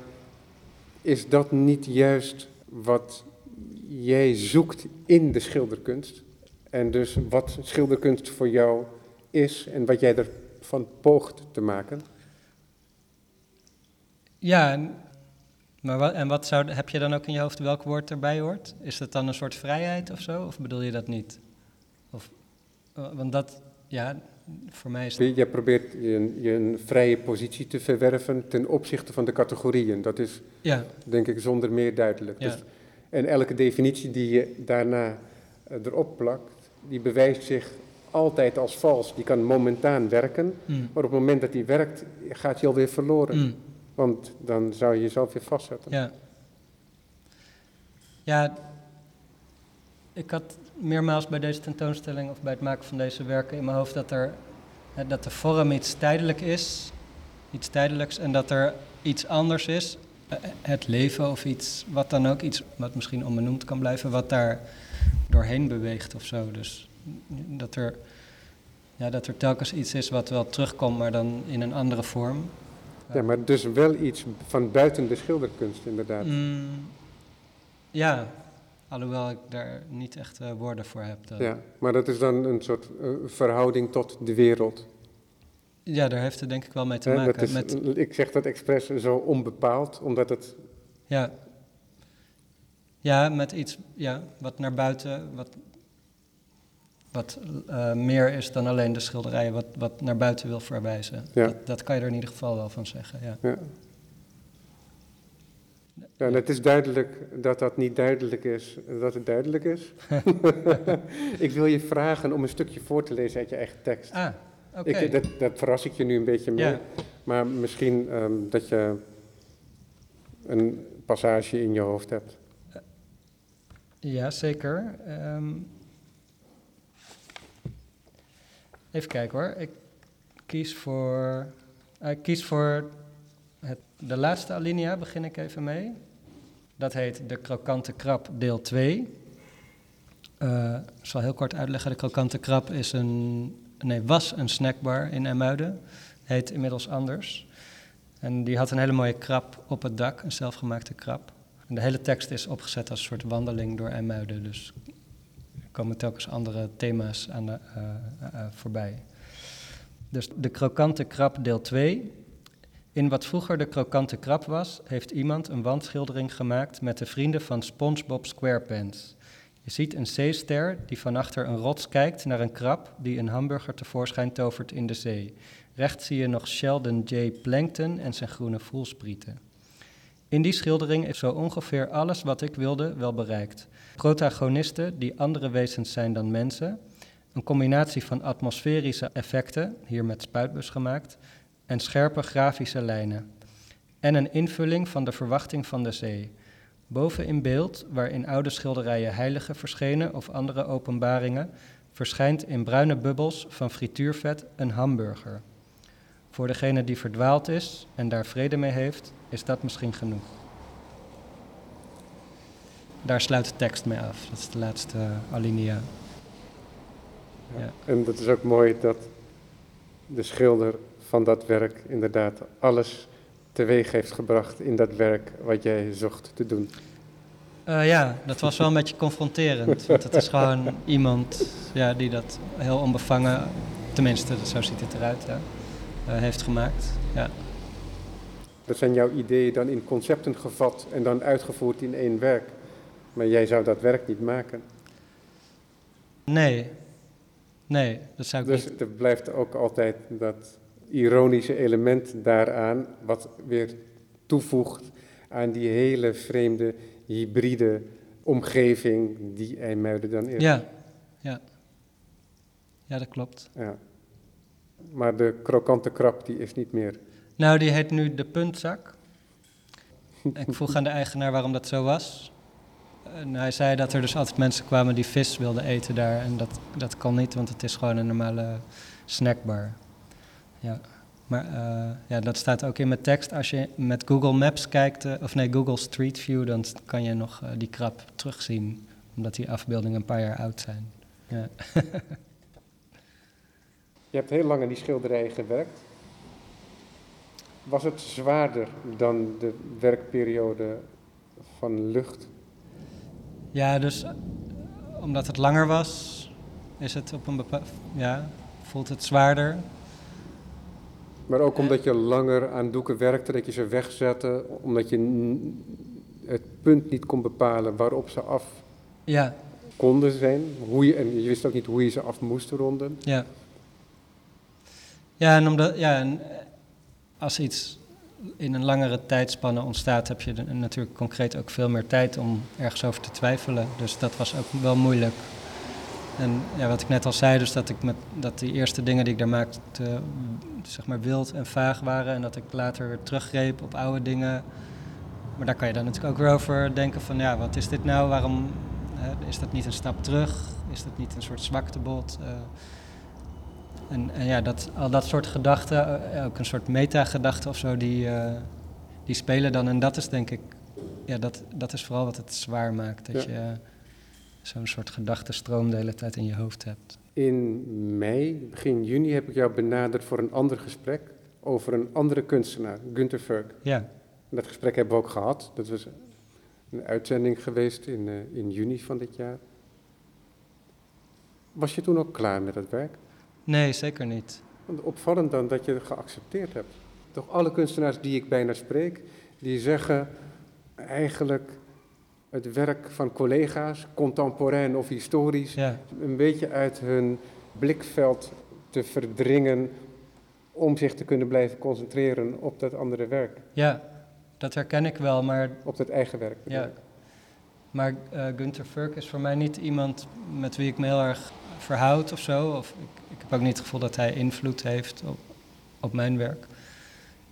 is dat niet juist wat jij zoekt in de schilderkunst? En dus wat schilderkunst voor jou is en wat jij ervan poogt te maken? Ja, maar wat, en wat zou, heb je dan ook in je hoofd welk woord erbij hoort? Is dat dan een soort vrijheid of zo? Of bedoel je dat niet? Of, eh, want dat, ja, voor mij is dat... Jij probeert je een, je een vrije positie te verwerven ten opzichte van de categorieën. Dat is Ja, denk ik zonder meer duidelijk. Ja. Dus, en elke definitie die je daarna eh, erop plakt, die bewijst zich altijd als vals. Die kan momentaan werken, mm, maar op het moment dat die werkt, gaat die alweer verloren. mm, Want dan zou je jezelf weer vastzetten. ja. Ja, ik had meermaals bij deze tentoonstelling of bij het maken van deze werken in mijn hoofd dat, er, eh, dat de vorm iets tijdelijk is, iets tijdelijks, en dat er iets anders is, eh, het leven of iets, wat dan ook, iets wat misschien onbenoemd kan blijven, wat daar doorheen beweegt of zo. Dus dat er, ja, dat er telkens iets is wat wel terugkomt, maar dan in een andere vorm. Ja, maar dus wel iets van buiten de schilderkunst inderdaad. Mm, ja, alhoewel ik daar niet echt eh, woorden voor heb. dan. Ja, maar dat is dan een soort eh, verhouding tot de wereld. Ja, daar heeft het denk ik wel mee te maken. is, met, Ik zeg dat expres zo onbepaald, omdat het ja. ja, met iets ja, wat naar buiten, wat, wat eh, meer is dan alleen de schilderijen, wat, wat naar buiten wil verwijzen. Ja. Dat, dat kan je er in ieder geval wel van zeggen, ja. Ja. Ja, en het is duidelijk dat dat niet duidelijk is, dat het duidelijk is. <laughs> <laughs> ik wil je vragen om een stukje voor te lezen uit je eigen tekst. Ah, oké. Dat, dat verras ik je nu een beetje mee. Ja. Maar misschien ehm, dat je een passage in je hoofd hebt. Ja, zeker. Ehm, even kijken hoor. Ik kies voor. eh, ik kies voor Het, de laatste alinea begin ik even mee. Dat heet De Krokante Krab, deel 2. Uh, ik zal heel kort uitleggen. De Krokante Krab is een, nee, was een snackbar in Emuiden. Heet inmiddels anders. En die had een hele mooie krab op het dak, een zelfgemaakte krab. En de hele tekst is opgezet als een soort wandeling door IJmuiden. Dus komen telkens andere thema's aan de, uh, uh, voorbij. Dus de krokante krab deel 2. In wat vroeger de krokante krab was, heeft iemand een wandschildering gemaakt met de vrienden van SpongeBob SquarePants. Je ziet een zeester die van achter een rots kijkt naar een krab die een hamburger tevoorschijn tovert in de zee. Rechts zie je nog Sheldon J. Plankton en zijn groene voelsprieten. In die schildering is zo ongeveer alles wat ik wilde wel bereikt. Protagonisten die andere wezens zijn dan mensen, een combinatie van atmosferische effecten, hier met spuitbus gemaakt, en scherpe grafische lijnen. En een invulling van de verwachting van de zee. Boven in beeld, waar in oude schilderijen heiligen verschenen of andere openbaringen, verschijnt in bruine bubbels van frituurvet een hamburger. Voor degene die verdwaald is en daar vrede mee heeft, is dat misschien genoeg. Daar sluit de tekst mee af. Dat is de laatste alinea. Ja. En dat is ook mooi dat de schilder van dat werk inderdaad alles teweeg heeft gebracht in dat werk wat jij zocht te doen. Uh, ja, dat was wel een beetje confronterend. Want het is gewoon iemand ja, die dat heel onbevangen, tenminste, zo ziet het eruit, ja, uh, heeft gemaakt. Ja. Dat zijn jouw ideeën dan in concepten gevat en dan uitgevoerd in één werk. Maar jij zou dat werk niet maken. Nee, nee, dat zou ik dus niet. Dus er blijft ook altijd dat ironische element daaraan, wat weer toevoegt aan die hele vreemde, hybride omgeving die IJmuiden dan is. Ja, ja. Ja, dat klopt. Ja. Maar de krokante krab, die is niet meer. Nou, die heet nu de puntzak. <laughs> ik vroeg aan de eigenaar waarom dat zo was. En hij zei dat er dus altijd mensen kwamen die vis wilden eten daar. En dat, dat kan niet, want het is gewoon een normale snackbar. Ja. Maar uh, ja, dat staat ook in mijn tekst. Als je met Google Maps kijkt, uh, of nee, Google Street View, dan kan je nog uh, die krab terugzien. Omdat die afbeeldingen een paar jaar oud zijn. Ja. <laughs> je hebt heel lang aan die schilderijen gewerkt. Was het zwaarder dan de werkperiode van lucht? Ja, dus omdat het langer was, is het op een bepaald. Ja, voelt het zwaarder. Maar ook omdat je langer aan doeken werkte, dat je ze wegzette, omdat je het punt niet kon bepalen waarop ze af ja. konden zijn. Hoe je, en je wist ook niet hoe je ze af moest ronden. Ja. Ja, en, omdat, ja, en als iets in een langere tijdspanne ontstaat, heb je natuurlijk concreet ook veel meer tijd om ergens over te twijfelen. Dus dat was ook wel moeilijk. En ja, wat ik net al zei, dus dat, ik met, dat die eerste dingen die ik daar maakte, zeg maar wild en vaag waren. En dat ik later weer teruggreep op oude dingen. Maar daar kan je dan natuurlijk ook weer over denken van, ja, wat is dit nou? Waarom hè, is dat niet een stap terug? Is dat niet een soort zwaktebod? Uh, en, en, ja, dat, al dat soort gedachten, uh, ook een soort metagedachten of zo, die, uh, die spelen dan. En dat is denk ik, ja, dat, dat is vooral wat het zwaar maakt. Dat ja. je zo'n soort gedachtenstroom de hele tijd in je hoofd hebt. In mei, begin juni, heb ik jou benaderd voor een ander gesprek over een andere kunstenaar, Günter Ferk. Ja. En dat gesprek hebben we ook gehad. Dat was een uitzending geweest in, uh, in juni van dit jaar. Was je toen ook klaar met het werk? Nee, zeker niet. Want opvallend dan dat je het geaccepteerd hebt. Toch alle kunstenaars die ik bijna spreek, die zeggen eigenlijk het werk van collega's, contemporain of historisch, ja. een beetje uit hun blikveld te verdringen om zich te kunnen blijven concentreren op dat andere werk. Ja, dat herken ik wel, maar... Op dat eigen werk. Ja. Maar uh, Gunther Furk is voor mij niet iemand met wie ik me heel erg verhoud of zo. Of ik, ik heb ook niet het gevoel dat hij invloed heeft op, op mijn werk.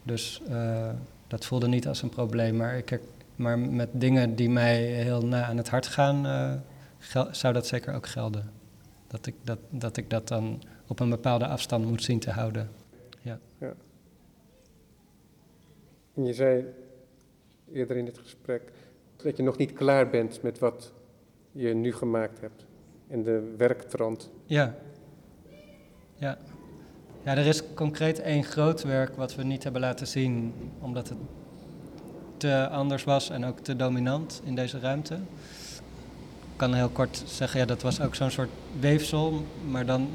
Dus uh, dat voelde niet als een probleem. Maar, ik, maar met dingen die mij heel na aan het hart gaan, gel, zou dat zeker ook gelden. Dat ik dat, dat ik dat dan op een bepaalde afstand moet zien te houden. Ja. ja. En je zei eerder in het gesprek dat je nog niet klaar bent met wat je nu gemaakt hebt en de werktrand. Ja. Ja. Ja, er is concreet één groot werk wat we niet hebben laten zien, omdat het te anders was en ook te dominant in deze ruimte. Ik kan heel kort zeggen, ja, dat was ook zo'n soort weefsel, maar dan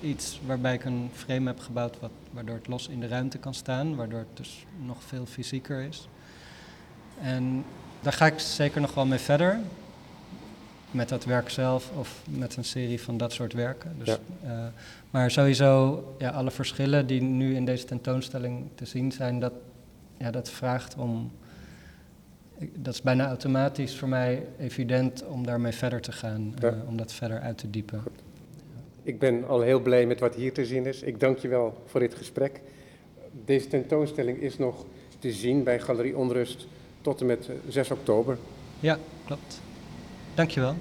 iets waarbij ik een frame heb gebouwd wat, waardoor het los in de ruimte kan staan, waardoor het dus nog veel fysieker is. En daar ga ik zeker nog wel mee verder. Met dat werk zelf of met een serie van dat soort werken. Dus, Ja. eh, maar sowieso, ja, alle verschillen die nu in deze tentoonstelling te zien zijn, dat, ja, dat vraagt om. Dat is bijna automatisch voor mij evident om daarmee verder te gaan, Ja. eh, om dat verder uit te diepen. Ik ben al heel blij met wat hier te zien is. Ik dank je wel voor dit gesprek. Deze tentoonstelling is nog te zien bij Galerie Onrust tot en met eh, 6 oktober. Ja, klopt. Dankjewel.